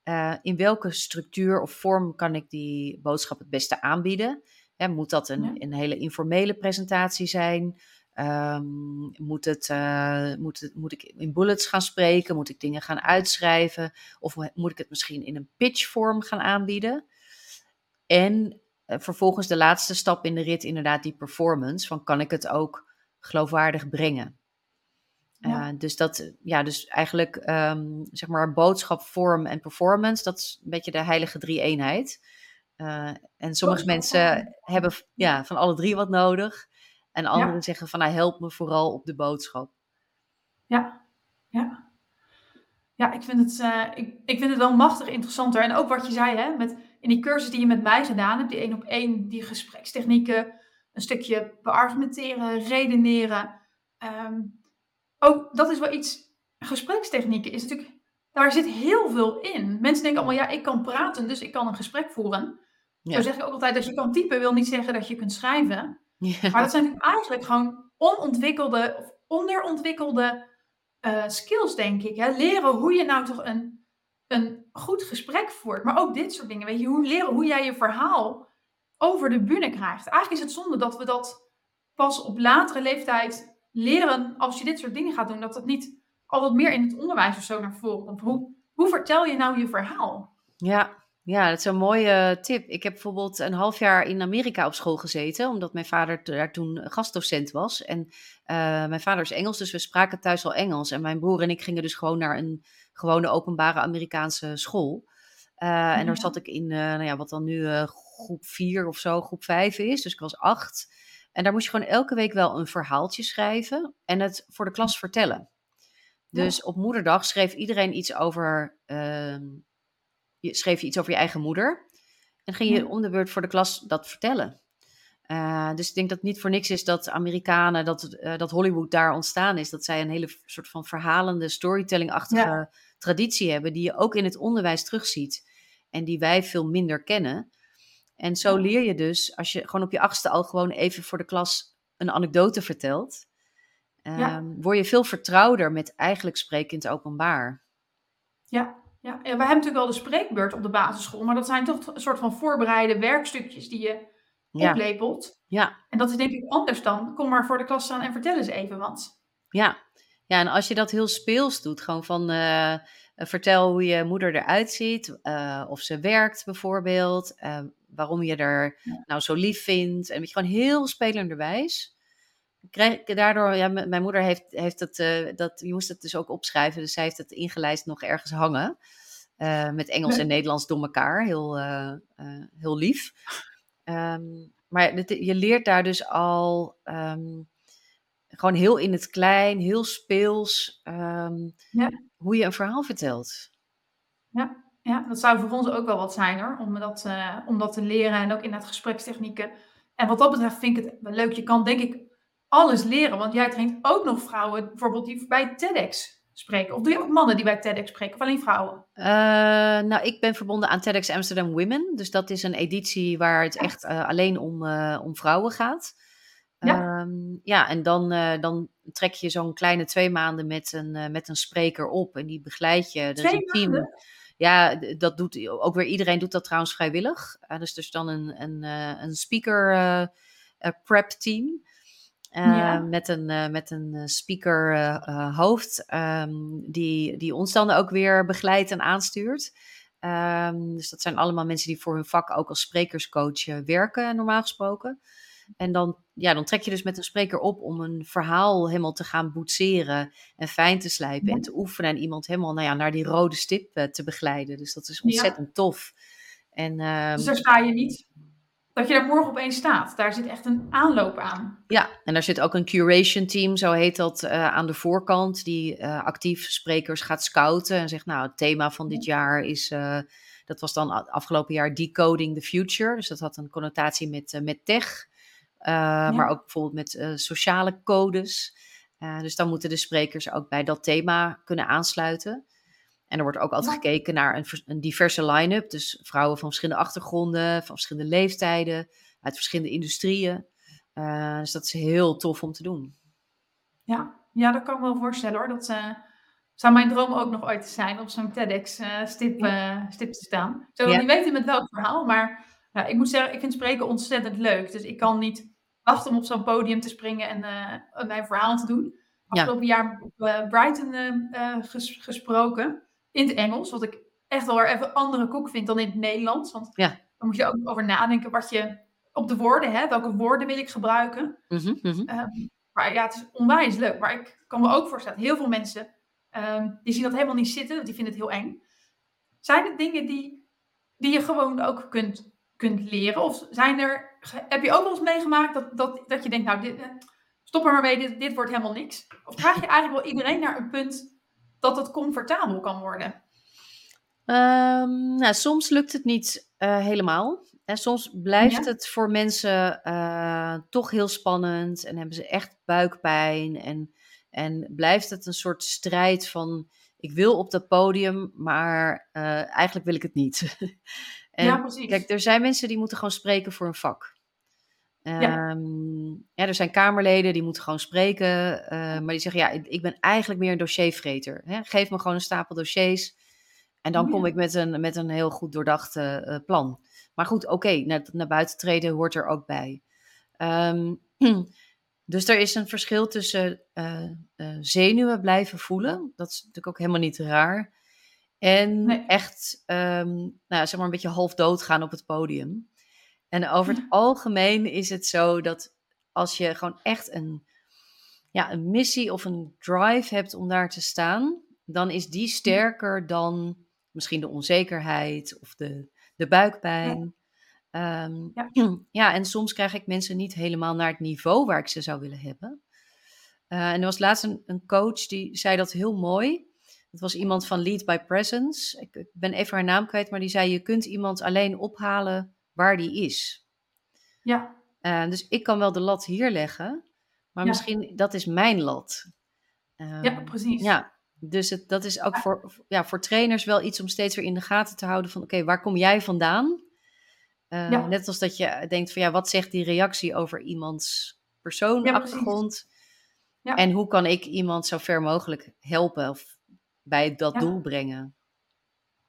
Eh, in welke structuur of vorm kan ik die boodschap het beste aanbieden? Hè, moet dat een, Ja. een hele informele presentatie zijn? Ehm, moet, het, eh, moet, het, moet ik in bullets gaan spreken? Moet ik dingen gaan uitschrijven? Of mo- moet ik het misschien in een pitchvorm gaan aanbieden? En eh, vervolgens de laatste stap in de rit, inderdaad die performance. Van kan ik het ook geloofwaardig brengen? Ja. Uh, dus dat, ja, dus eigenlijk, um, zeg maar, boodschap, vorm en performance, dat is een beetje de heilige drie-eenheid. En sommige mensen hebben ja, van alle drie wat nodig. En anderen Ja. zeggen van, nou, help me vooral op de boodschap. Ja, ja. Ja, ik vind, het, uh, ik, ik vind het wel machtig interessanter. En ook wat je zei, hè, met, in die cursus die je met mij gedaan hebt, die één op één, die gesprekstechnieken, een stukje beargumenteren, redeneren. Um, ook dat is wel iets. Gesprekstechnieken is natuurlijk. Daar zit heel veel in. Mensen denken allemaal, ja, ik kan praten, dus ik kan een gesprek voeren. Ja. Zo zeg ik ook altijd, dat je kan typen wil niet zeggen dat je kunt schrijven. Ja. Maar dat zijn eigenlijk gewoon onontwikkelde of onderontwikkelde uh, skills, denk ik. Hè? Leren hoe je nou toch een, een goed gesprek voert. Maar ook dit soort dingen. Weet je, hoe leren hoe jij je verhaal over de bühne krijgt. Eigenlijk is het zonde dat we dat pas op latere leeftijd leren als je dit soort dingen gaat doen. Dat dat niet al wat meer in het onderwijs of zo naar voren komt. Hoe, hoe vertel je nou je verhaal? Ja, ja, dat is een mooie tip. Ik heb bijvoorbeeld een half jaar in Amerika op school gezeten, omdat mijn vader daar toen gastdocent was. En uh, mijn vader is Engels, dus we spraken thuis al Engels. En mijn broer en ik gingen dus gewoon naar een gewone openbare Amerikaanse school. Uh, ja. En daar zat ik in, uh, nou ja, wat dan nu groep 4 of zo, groep 5 is. Dus ik was acht. En daar moest je gewoon elke week wel een verhaaltje schrijven en het voor de klas vertellen. Dus ja. op moederdag schreef iedereen iets over, uh, je schreef je iets over je eigen moeder. En ging je ja. om de beurt voor de klas dat vertellen. Uh, dus ik denk dat het niet voor niks is dat Amerikanen, dat, uh, dat Hollywood daar ontstaan is. Dat zij een hele soort van verhalende, storytelling-achtige ja. traditie hebben. Die je ook in het onderwijs terugziet. En die wij veel minder kennen. En zo leer je dus, als je gewoon op je achtste al gewoon even voor de klas een anekdote vertelt. Um, ja. Word je veel vertrouwder met eigenlijk spreken in het openbaar. Ja, ja. we hebben natuurlijk wel de spreekbeurt op de basisschool, maar dat zijn toch een soort van voorbereide werkstukjes die je ja. oplepelt. Ja. En dat is denk ik anders dan, kom maar voor de klas staan en vertel eens even wat. Ja, ja en als je dat heel speels doet, gewoon van uh, vertel hoe je moeder eruit ziet, uh, of ze werkt bijvoorbeeld, uh, waarom je er ja. nou zo lief vindt, en weet je, gewoon heel spelenderwijs. Krijg, daardoor, ja, mijn moeder heeft, heeft het, uh, dat, je moest het dus ook opschrijven, dus zij heeft het ingelijst nog ergens hangen. Uh, met Engels en Nederlands door elkaar, heel, uh, heel lief. Um, maar je leert daar dus al um, gewoon heel in het klein, heel speels, um, ja. hoe je een verhaal vertelt. Ja, ja, dat zou voor ons ook wel wat zijn hoor, om dat, om dat te leren en ook inderdaad gesprekstechnieken. En wat dat betreft vind ik het leuk. Je kan denk ik alles leren. Want jij traint ook nog vrouwen, bijvoorbeeld die bij TEDx spreken. Of doe je ook mannen die bij TEDx spreken, of alleen vrouwen? Uh, nou, ik ben verbonden aan TEDx Amsterdam Women. Dus dat is een editie waar het echt uh, alleen om, uh, om vrouwen gaat. Ja. Ehm, ja, en dan, eh, dan trek je zo'n kleine twee maanden met een, eh, met een spreker op en die begeleid je. Is 2 een team. maanden? Ja, dat doet ook weer iedereen doet dat trouwens vrijwillig. Eh, dus is dan een, een, eh, een speaker eh, eh, prep team. Eh, Ja. met een, eh, met een eh, speaker hoofd, ehm, die, die ons dan ook weer begeleidt en aanstuurt. Ehm, dus dat zijn allemaal mensen die voor hun vak ook als sprekerscoach werken, normaal gesproken. En dan, ja, dan trek je dus met een spreker op om een verhaal helemaal te gaan boetseren en fijn te slijpen Ja. en te oefenen en iemand helemaal nou ja, naar die rode stip te begeleiden. Dus dat is Ja. ontzettend tof. En ehm, Dus daar sta je niet dat je daar morgen opeens staat. Daar zit echt een aanloop aan. Ja, en daar zit ook een curation team, zo heet dat, eh, aan de voorkant, die eh, actief sprekers gaat scouten en zegt, nou, het thema van dit jaar is, eh, dat was dan afgelopen jaar Decoding the Future, dus dat had een connotatie met, met tech, maar ook bijvoorbeeld met sociale codes. Dus dan moeten de sprekers ook bij dat thema kunnen aansluiten. En er wordt ook altijd gekeken naar een, een diverse line-up, dus vrouwen van verschillende achtergronden, van verschillende leeftijden, uit verschillende industrieën. Uh, dus dat is heel tof om te doen. Ja, ja dat kan ik me wel voorstellen hoor. Dat uh, zou mijn droom ook nog ooit zijn, op zo'n TEDx-stip uh, stip te staan. Zou ja. niet weten met welk verhaal, maar ja, ik moet zeggen, ik vind spreken ontzettend leuk. Dus ik kan niet wachten om op zo'n podium te springen en mijn verhaal te doen. Afgelopen ja. jaar op Brighton ges gesproken, in het Engels, wat ik echt wel even andere koek vind dan in het Nederlands. Want ja. dan moet je ook over nadenken wat je op de woorden, hè, welke woorden wil ik gebruiken. Mm -hmm, mm -hmm. Um, maar ja, het is onwijs leuk. Maar ik kan me ook voorstellen, heel veel mensen, um, die zien dat helemaal niet zitten, die vinden het heel eng. Zijn het dingen die, die je gewoon ook kunt, kunt leren? Of zijn er, heb je ook wel eens meegemaakt dat, dat, dat je denkt, nou, dit, stop er maar mee, dit, dit wordt helemaal niks? Of krijg je eigenlijk wel iedereen naar een punt dat het comfortabel kan worden? Um, nou, soms lukt het niet uh, helemaal. En soms blijft Ja. het voor mensen uh, toch heel spannend en hebben ze echt buikpijn. En, en blijft het een soort strijd van: ik wil op dat podium, maar uh, eigenlijk wil ik het niet. en, ja, precies. Kijk, er zijn mensen die moeten gewoon spreken voor een vak. Ja. Um, ja, er zijn Kamerleden die moeten gewoon spreken, uh, maar die zeggen: ja, ik, ben eigenlijk meer een dossiervreter. Hè? Geef me gewoon een stapel dossiers. En dan Oh, kom ik met een, met een heel goed doordacht uh, plan. Maar goed, oké, okay, naar, naar buiten treden hoort er ook bij. Um, dus er is een verschil tussen uh, uh, zenuwen blijven voelen. Dat is natuurlijk ook helemaal niet raar. En Nee. echt, um, nou, zeg maar een beetje half dood gaan op het podium. En over het algemeen is het zo dat als je gewoon echt een, ja, een missie of een drive hebt om daar te staan, dan is die sterker dan misschien de onzekerheid of de, de buikpijn. Ja. Um, Ja. ja, en soms krijg ik mensen niet helemaal naar het niveau waar ik ze zou willen hebben. Uh, en er was laatst een, een, coach die zei dat heel mooi. Dat was iemand van Lead by Presence. Ik, ik, ben even haar naam kwijt, maar die zei: Je kunt iemand alleen ophalen waar die is. Ja. Uh, dus ik kan wel de lat hier leggen, maar Ja. misschien dat is mijn lat. Ja, precies. Ja, dus het, dat is ook voor, ja, voor trainers wel iets om steeds weer in de gaten te houden van oké, okay, waar kom jij vandaan? Uh, Ja. Net als dat je denkt van ja, wat zegt die reactie over iemands persoon, Ja, achtergrond? Ja. En hoe kan ik iemand zo ver mogelijk helpen of bij dat doel brengen?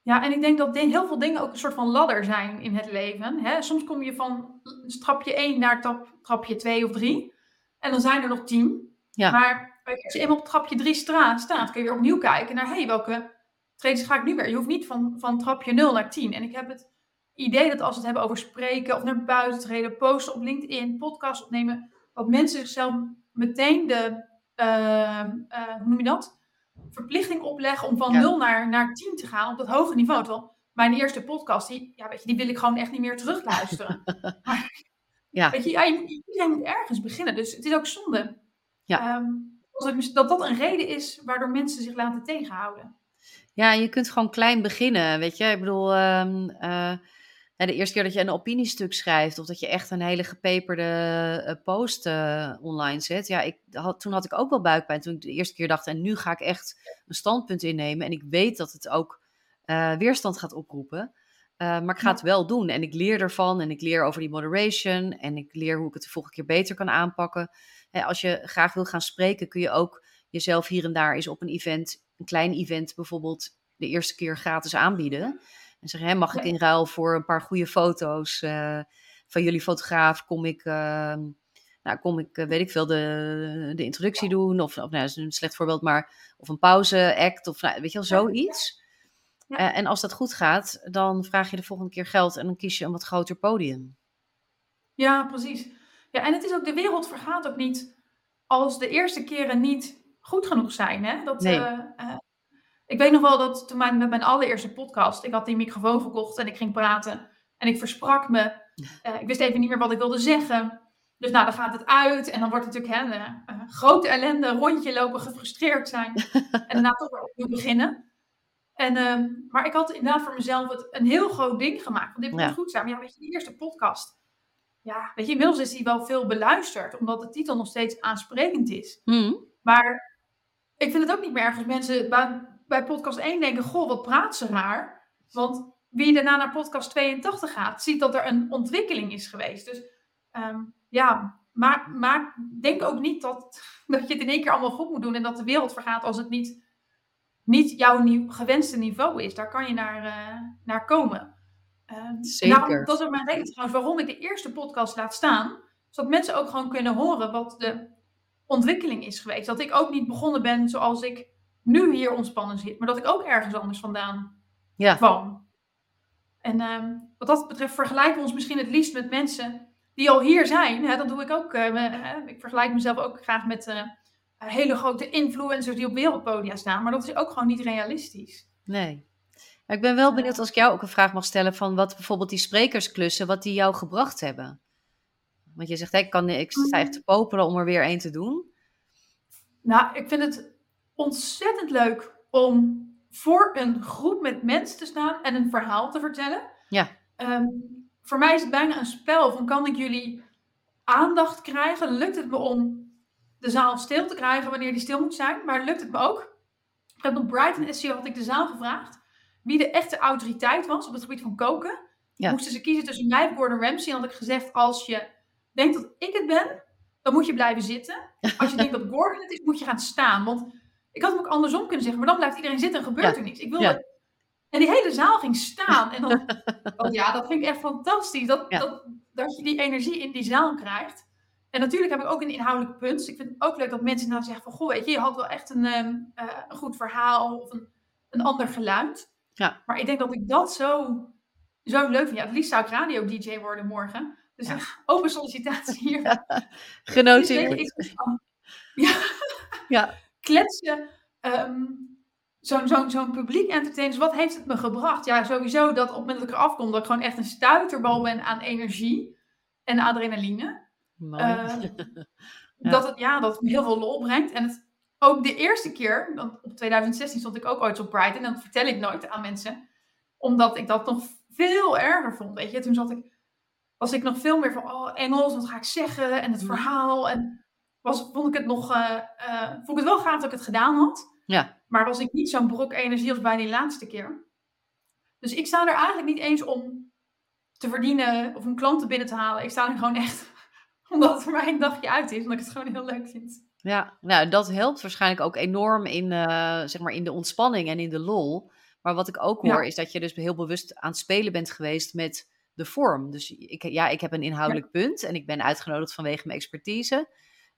Ja, en ik denk dat heel veel dingen ook een soort van ladder zijn in het leven. Hè? Soms kom je van trapje 1 naar trap, trapje 2 of 3. En dan zijn er nog 10. Ja. Maar als je eenmaal op trapje 3 stra- staat, kun je weer opnieuw kijken naar... hé, hey, welke trades ga ik nu weer? Je hoeft niet van, van trapje 0 naar 10. En ik heb het idee dat als we het hebben over spreken of naar buiten treden... posten op LinkedIn, podcast opnemen... dat mensen zichzelf meteen de... eh, eh, hoe noem je dat? Verplichting opleggen om van Ja. 0 naar, naar 10 te gaan op dat hoge niveau. Terwijl mijn eerste podcast, die, ja, weet je, die wil ik gewoon echt niet meer terugluisteren. maar, Ja. Weet je, ja, je iedereen moet ergens beginnen. Dus het is ook zonde Ja. ehm, dat dat een reden is waardoor mensen zich laten tegenhouden. Ja, je kunt gewoon klein beginnen, weet je. Ik bedoel, ehm, eh, ja, de eerste keer dat je een opiniestuk schrijft... of dat je echt een hele gepeperde eh, post eh, online zet... ja, ik, had, toen had ik ook wel buikpijn. Toen ik de eerste keer dacht, en nu ga ik echt een standpunt innemen... en ik weet dat het ook eh, weerstand gaat oproepen. Uh, maar ik ga het wel doen en ik leer ervan en ik leer over die moderation en ik leer hoe ik het de volgende keer beter kan aanpakken. als je graag wil gaan spreken, kun je ook jezelf hier en daar eens op een event, een klein event bijvoorbeeld, de eerste keer gratis aanbieden. En zeggen, hè, mag ik in ruil voor een paar goede foto's uh, van jullie fotograaf, kom ik, uh, nou, kom ik weet ik veel, de, de introductie doen? Of, of nou, dat is een slecht voorbeeld, maar of een pauze act, of nou, weet je wel, zoiets. Uh, en als dat goed gaat, dan vraag je de volgende keer geld en dan kies je een wat groter podium. Ja, precies. Ja, en het is ook, de wereld vergaat ook niet als de eerste keren niet goed genoeg zijn. Hè? Dat, nee. uh, uh, ik weet nog wel dat toen mijn, met mijn allereerste podcast, ik had die microfoon gekocht en ik ging praten. En ik versprak me. ik wist even niet meer wat ik wilde zeggen. Dus nou, dan gaat het uit en dan wordt het natuurlijk hè, grote ellende, rondje lopen, gefrustreerd zijn. en daarna toch weer opnieuw beginnen. En, uh, maar ik had inderdaad voor mezelf het een heel groot ding gemaakt. Want dit moet ja. goed zijn. Maar ja, weet je, die eerste podcast. Ja, weet je, inmiddels is die wel veel beluisterd. Omdat de titel nog steeds aansprekend is. Mm. Maar ik vind het ook niet meer erg als mensen bij, podcast 1 denken... Goh, wat praat ze raar. Want wie daarna naar podcast 82 gaat, ziet dat er een ontwikkeling is geweest. Dus um, ja, maar, maar denk ook niet dat, dat je het in één keer allemaal goed moet doen... en dat de wereld vergaat als het niet niet jouw nieuw, gewenste niveau is. Daar kan je naar, uh, naar komen. Uh, Zeker. Nou, dat is ook mijn reden trouwens waarom ik de eerste podcast laat staan. Zodat mensen ook gewoon kunnen horen wat de ontwikkeling is geweest. Dat ik ook niet begonnen ben zoals ik nu hier ontspannen zit. Maar dat ik ook ergens anders vandaan ja. kwam. En uh, wat dat betreft vergelijken we ons misschien het liefst met mensen die al hier zijn. Hè, dat doe ik ook. Uh, ik vergelijk mezelf ook graag met hele grote influencers die op wereldpodia staan. Maar dat is ook gewoon niet realistisch. Nee. Maar ik ben wel benieuwd als ik jou ook een vraag mag stellen van wat bijvoorbeeld die sprekersklussen, wat die jou gebracht hebben. Want je zegt, ik, kan, ik sta echt te popelen om er weer één te doen. Nou, ik vind het ontzettend leuk om voor een groep met mensen te staan en een verhaal te vertellen. Ja. Um, voor mij is het bijna een spel van kan ik jullie aandacht krijgen? Lukt het me om de zaal stil te krijgen wanneer die stil moet zijn. Maar lukt het me ook. Ik heb op Brighton SEO had ik de zaal gevraagd wie de echte autoriteit was op het gebied van koken. Ja. Moesten ze kiezen tussen mij en Gordon Ramsay. En had ik gezegd, als je denkt dat ik het ben, dan moet je blijven zitten. Als je denkt dat Gordon het is, moet je gaan staan. Want ik had hem ook andersom kunnen zeggen, maar dan blijft iedereen zitten en gebeurt er niets. Ik wilde... Ja. En die hele zaal ging staan. En dan, oh ja, dat vind ik echt fantastisch. Dat, dat, dat je die energie in die zaal krijgt. En natuurlijk heb ik ook een inhoudelijk punt. Dus ik vind het ook leuk dat mensen nou zeggen van... Goh, weet je, je had wel echt een, um, uh, een goed verhaal of een, een ander geluid. Ja. Maar ik denk dat ik dat zo, zo leuk vind. Ja, het liefst zou ik radio-dj worden morgen. Dus ja. open sollicitatie hier. Ja. Genoteerd. Dus ja. ja. Kletsen. Um, Zo'n zo, zo publiek entertainer. Dus wat heeft het me gebracht? Ja, sowieso dat op het moment dat ik eraf kom... dat ik gewoon echt een stuiterbal ben aan energie en adrenaline. Uh, ja. Dat, het, ja, dat het heel veel lol brengt. En het, ook de eerste keer, want op 2016 stond ik ook ooit op Pride. En dat vertel ik nooit aan mensen. Omdat ik dat nog veel erger vond. Weet je, toen zat ik, was ik nog veel meer van, oh Engels, wat ga ik zeggen? En het verhaal. En was, vond ik het nog, uh, uh, vond ik het wel gaaf dat ik het gedaan had. Ja. Maar was ik niet zo'n brok energie als bij die laatste keer. Dus ik sta er eigenlijk niet eens om te verdienen of een klanten binnen te halen. Ik sta er gewoon echt omdat het voor mij een dagje uit is, omdat ik het gewoon heel leuk vind. Ja, nou, dat helpt waarschijnlijk ook enorm in, uh, zeg maar in de ontspanning en in de lol. Maar wat ik ook hoor, ja. is dat je dus heel bewust aan het spelen bent geweest met de vorm. Dus ik, ja, ik heb een inhoudelijk ja. punt en ik ben uitgenodigd vanwege mijn expertise.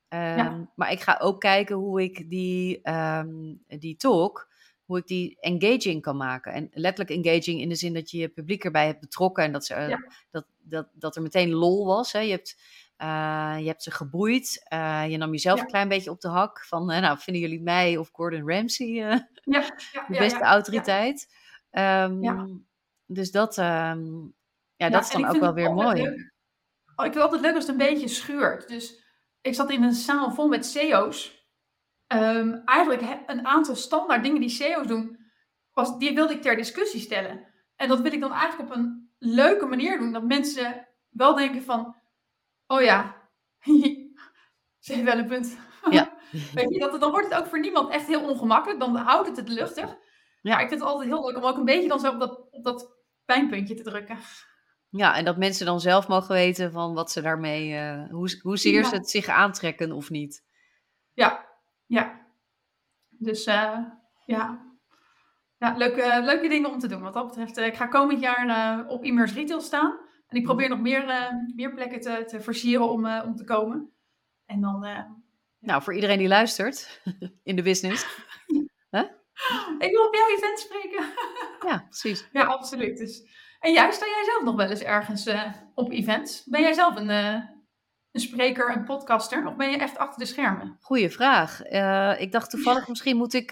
Um, ja. Maar ik ga ook kijken hoe ik die, um, die talk, hoe ik die engaging kan maken. En letterlijk engaging in de zin dat je je publiek erbij hebt betrokken en dat, ze, uh, dat, dat, dat er meteen lol was. Hè. Je hebt uh, je hebt ze geboeid. Uh, je nam jezelf ja. een klein beetje op de hak. Van, uh, nou, vinden jullie mij of Gordon Ramsay ja, ja, de beste autoriteit? Um, dus dat, ja, dat is dan ook wel weer mooi. Leuk. Oh, ik vind het altijd leuk als het een beetje schuurt. Dus ik zat in een zaal vol met CEO's. Um, eigenlijk een aantal standaard dingen die CEO's doen, was, die wilde ik ter discussie stellen. En dat wil ik dan eigenlijk op een leuke manier doen. Dat mensen wel denken van oh ja, ze heeft wel een punt. Ja. Weet je, dat, dan wordt het ook voor niemand echt heel ongemakkelijk. Dan houdt het het luchtig. Ja. Maar ik vind het altijd heel leuk om ook een beetje dan zo op dat, op dat pijnpuntje te drukken. Ja, en dat mensen dan zelf mogen weten van wat ze daarmee, uh, hoe, hoezeer Ja. ze het zich aantrekken of niet. Ja, ja. Dus eh, ja. Ja, leuke, leuke dingen om te doen. Wat dat betreft, eh, ik ga komend jaar eh, op Immers Retail staan. En ik probeer nog meer, eh, meer plekken te, te versieren om, eh, om te komen. En dan, eh, Nou, voor iedereen die luistert in de business. ik wil op jouw event spreken. Ja, precies. ja, absoluut. Dus, en jij, sta jij zelf nog wel eens ergens eh, op events? Ben jij zelf een, eh, een spreker, een podcaster? Of ben je echt achter de schermen? Goeie vraag. Eh, ik dacht toevallig, misschien moet ik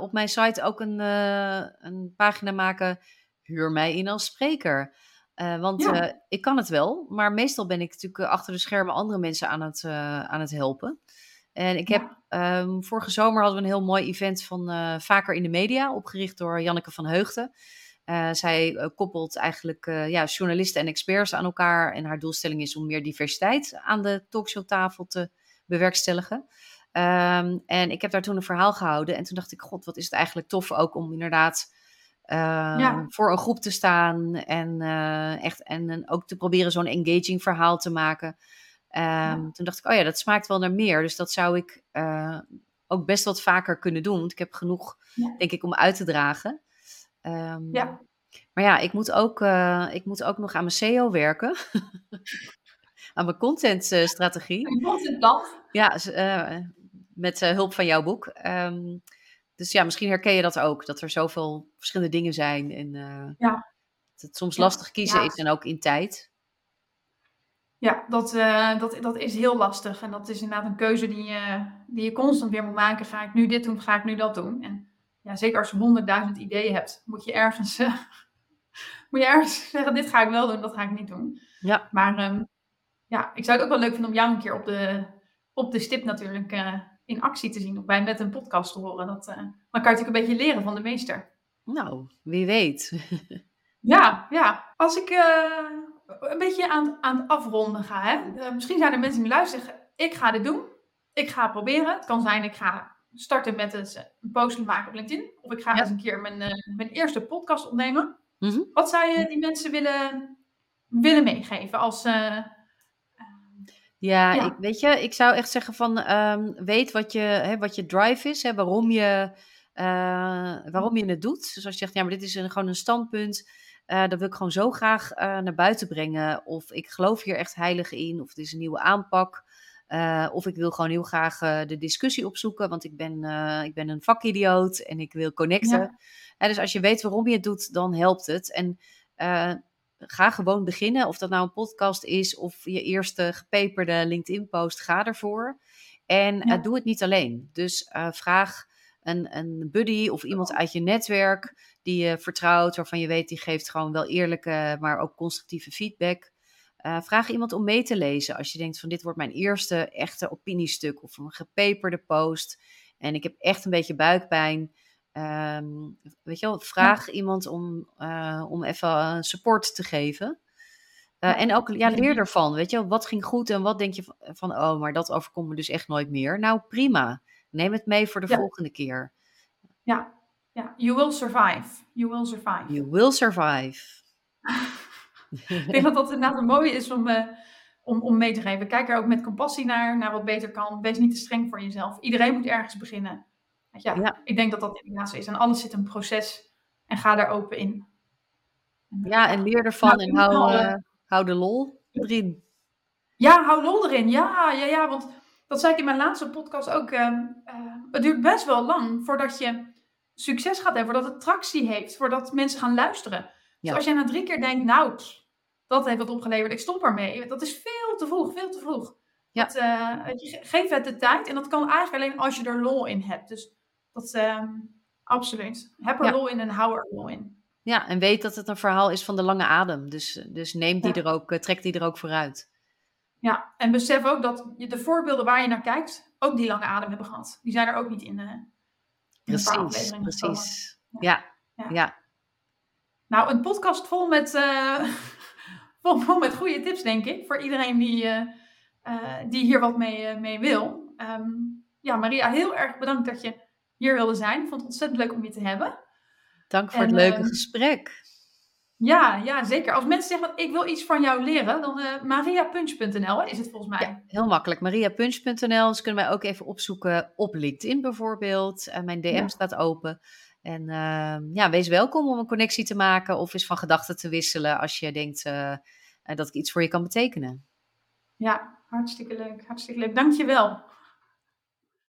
op mijn site ook een, een pagina maken. Huur mij in als spreker. Want Ja. ik kan het wel, maar meestal ben ik natuurlijk achter de schermen andere mensen aan het, aan het helpen. En ik heb Ja. ehm, vorige zomer hadden we een heel mooi event van Vaker in de Media, opgericht door Janneke van Heugden. Eh, zij eh, koppelt eigenlijk eh, ja, journalisten en experts aan elkaar. En haar doelstelling is om meer diversiteit aan de talkshowtafel te bewerkstelligen. Ehm, en ik heb daar toen een verhaal gehouden. En toen dacht ik, god, wat is het eigenlijk tof ook om inderdaad ehm, Ja. voor een groep te staan. En, echt, en, en ook te proberen zo'n engaging verhaal te maken. Ehm, Toen dacht ik, oh ja, dat smaakt wel naar meer. Dus dat zou ik ook best wat vaker kunnen doen. Want ik heb genoeg, Ja. denk ik, om uit te dragen. Ehm, Ja. Maar ja, ik moet ook, eh, ik moet ook nog aan mijn SEO werken. aan mijn contentstrategie. Een contentplan. Ja, eh, met eh, hulp van jouw boek. Ehm, dus ja, misschien herken je dat ook. Dat er zoveel verschillende dingen zijn. En Ja. dat het soms Ja. lastig kiezen Ja. is en ook in tijd. Ja, dat, dat, dat is heel lastig. En dat is inderdaad een keuze die je, die je constant weer moet maken. Ga ik nu dit doen, ga ik nu dat doen? En ja, zeker als je honderdduizend ideeën hebt, moet je ergens, eh, moet je ergens zeggen, dit ga ik wel doen, dat ga ik niet doen. Ja. Maar ehm, ja, ik zou het ook wel leuk vinden om jou een keer op de, op de stip natuurlijk eh, in actie te zien. Of bij met een podcast te horen. Dat, eh, dan kan je natuurlijk een beetje leren van de meester. Nou, wie weet. Ja, ja. Als ik een beetje aan, aan het afronden ga, hè. Misschien zijn er mensen die luisteren, zeggen, ik ga dit doen. Ik ga het proberen. Het kan zijn, ik ga starten met een post maken op LinkedIn. Of ik ga Ja. eens een keer mijn, eh, mijn eerste podcast opnemen. Mhm. Wat zou je die mensen willen, willen meegeven als... eh, Ja, Ja. Ik, weet je, ik zou echt zeggen van ehm, weet wat je, hè, wat je drive is, hè, waarom, je, eh, waarom je het doet. Dus als je zegt, ja, maar dit is een, gewoon een standpunt, eh, dat wil ik gewoon zo graag eh, naar buiten brengen. Of ik geloof hier echt heilig in, of het is een nieuwe aanpak. Eh, of ik wil gewoon heel graag eh, de discussie opzoeken, want ik ben, eh, ik ben een vakidioot en ik wil connecten. Ja. Dus als je weet waarom je het doet, dan helpt het. En ga gewoon beginnen. Of dat nou een podcast is of je eerste gepeperde LinkedIn-post, ga ervoor. En Ja. doe het niet alleen. Dus vraag een, een buddy of iemand uit je netwerk die je vertrouwt, waarvan je weet die geeft gewoon wel eerlijke, maar ook constructieve feedback. Eh, vraag iemand om mee te lezen als je denkt van dit wordt mijn eerste echte opiniestuk of een gepeperde post. En ik heb echt een beetje buikpijn. Ehm, weet je wel, vraag iemand om, eh, om even eh, support te geven. Ja. En ook ja, leer ervan. Weet je wel, wat ging goed en wat denk je van, van, oh, maar dat overkomt me dus echt nooit meer. Nou, prima. Neem het mee voor de Ja. volgende keer. ja, ja, you will survive. You will survive. You will survive. Ik denk dat dat inderdaad een mooie is om, eh, om, om mee te geven. Kijk er ook met compassie naar, naar wat beter kan. Wees niet te streng voor jezelf. Iedereen moet ergens beginnen. Ja, Ja. Ik denk dat dat inderdaad zo is. En alles zit een proces. En ga daar open in. En, eh, Ja, en leer ervan Nou, en moet wel, hou, eh, hou de lol erin. Ja, hou lol erin. Ja, ja, ja. Want dat zei ik in mijn laatste podcast ook. ehm, eh, het duurt best wel lang voordat je succes gaat hebben. Voordat het tractie heeft. Voordat mensen gaan luisteren. Dus als jij na drie keer denkt, nou, dat heeft wat opgeleverd. Ik stop ermee. Dat is veel te vroeg. Veel te vroeg. Ja. Dat, eh, geef het de tijd. En dat kan eigenlijk alleen als je er lol in hebt. Dus dat, ehm, absoluut. Heb er Ja. lol in en hou er lol in. Ja, en weet dat het een verhaal is van de lange adem. Dus, dus neem die Ja. er ook, eh, trek die er ook vooruit. Ja, en besef ook dat je de voorbeelden waar je naar kijkt, ook die lange adem hebben gehad. Die zijn er ook niet in de, in de paar Precies, precies. Ja, Ja. Nou, een podcast vol met, eh, vol, vol met goede tips, denk ik. Voor iedereen die, eh, eh, die hier wat mee, mee wil. Ehm, ja, Maria, heel erg bedankt dat je hier wilde zijn. Ik vond het ontzettend leuk om je te hebben. Dank voor En, het leuke ehm, gesprek. Ja, ja, zeker. Als mensen zeggen, ik wil iets van jou leren, dan uh, mariapunch.nl is het volgens mij. Ja, heel makkelijk. mariapunch.nl. Ze kunnen mij ook even opzoeken op LinkedIn bijvoorbeeld. Uh, mijn DM ja. staat open. En uh, ja, wees welkom om een connectie te maken of eens van gedachten te wisselen als je denkt dat ik iets voor je kan betekenen. Ja, hartstikke leuk. Hartstikke leuk. Dankjewel.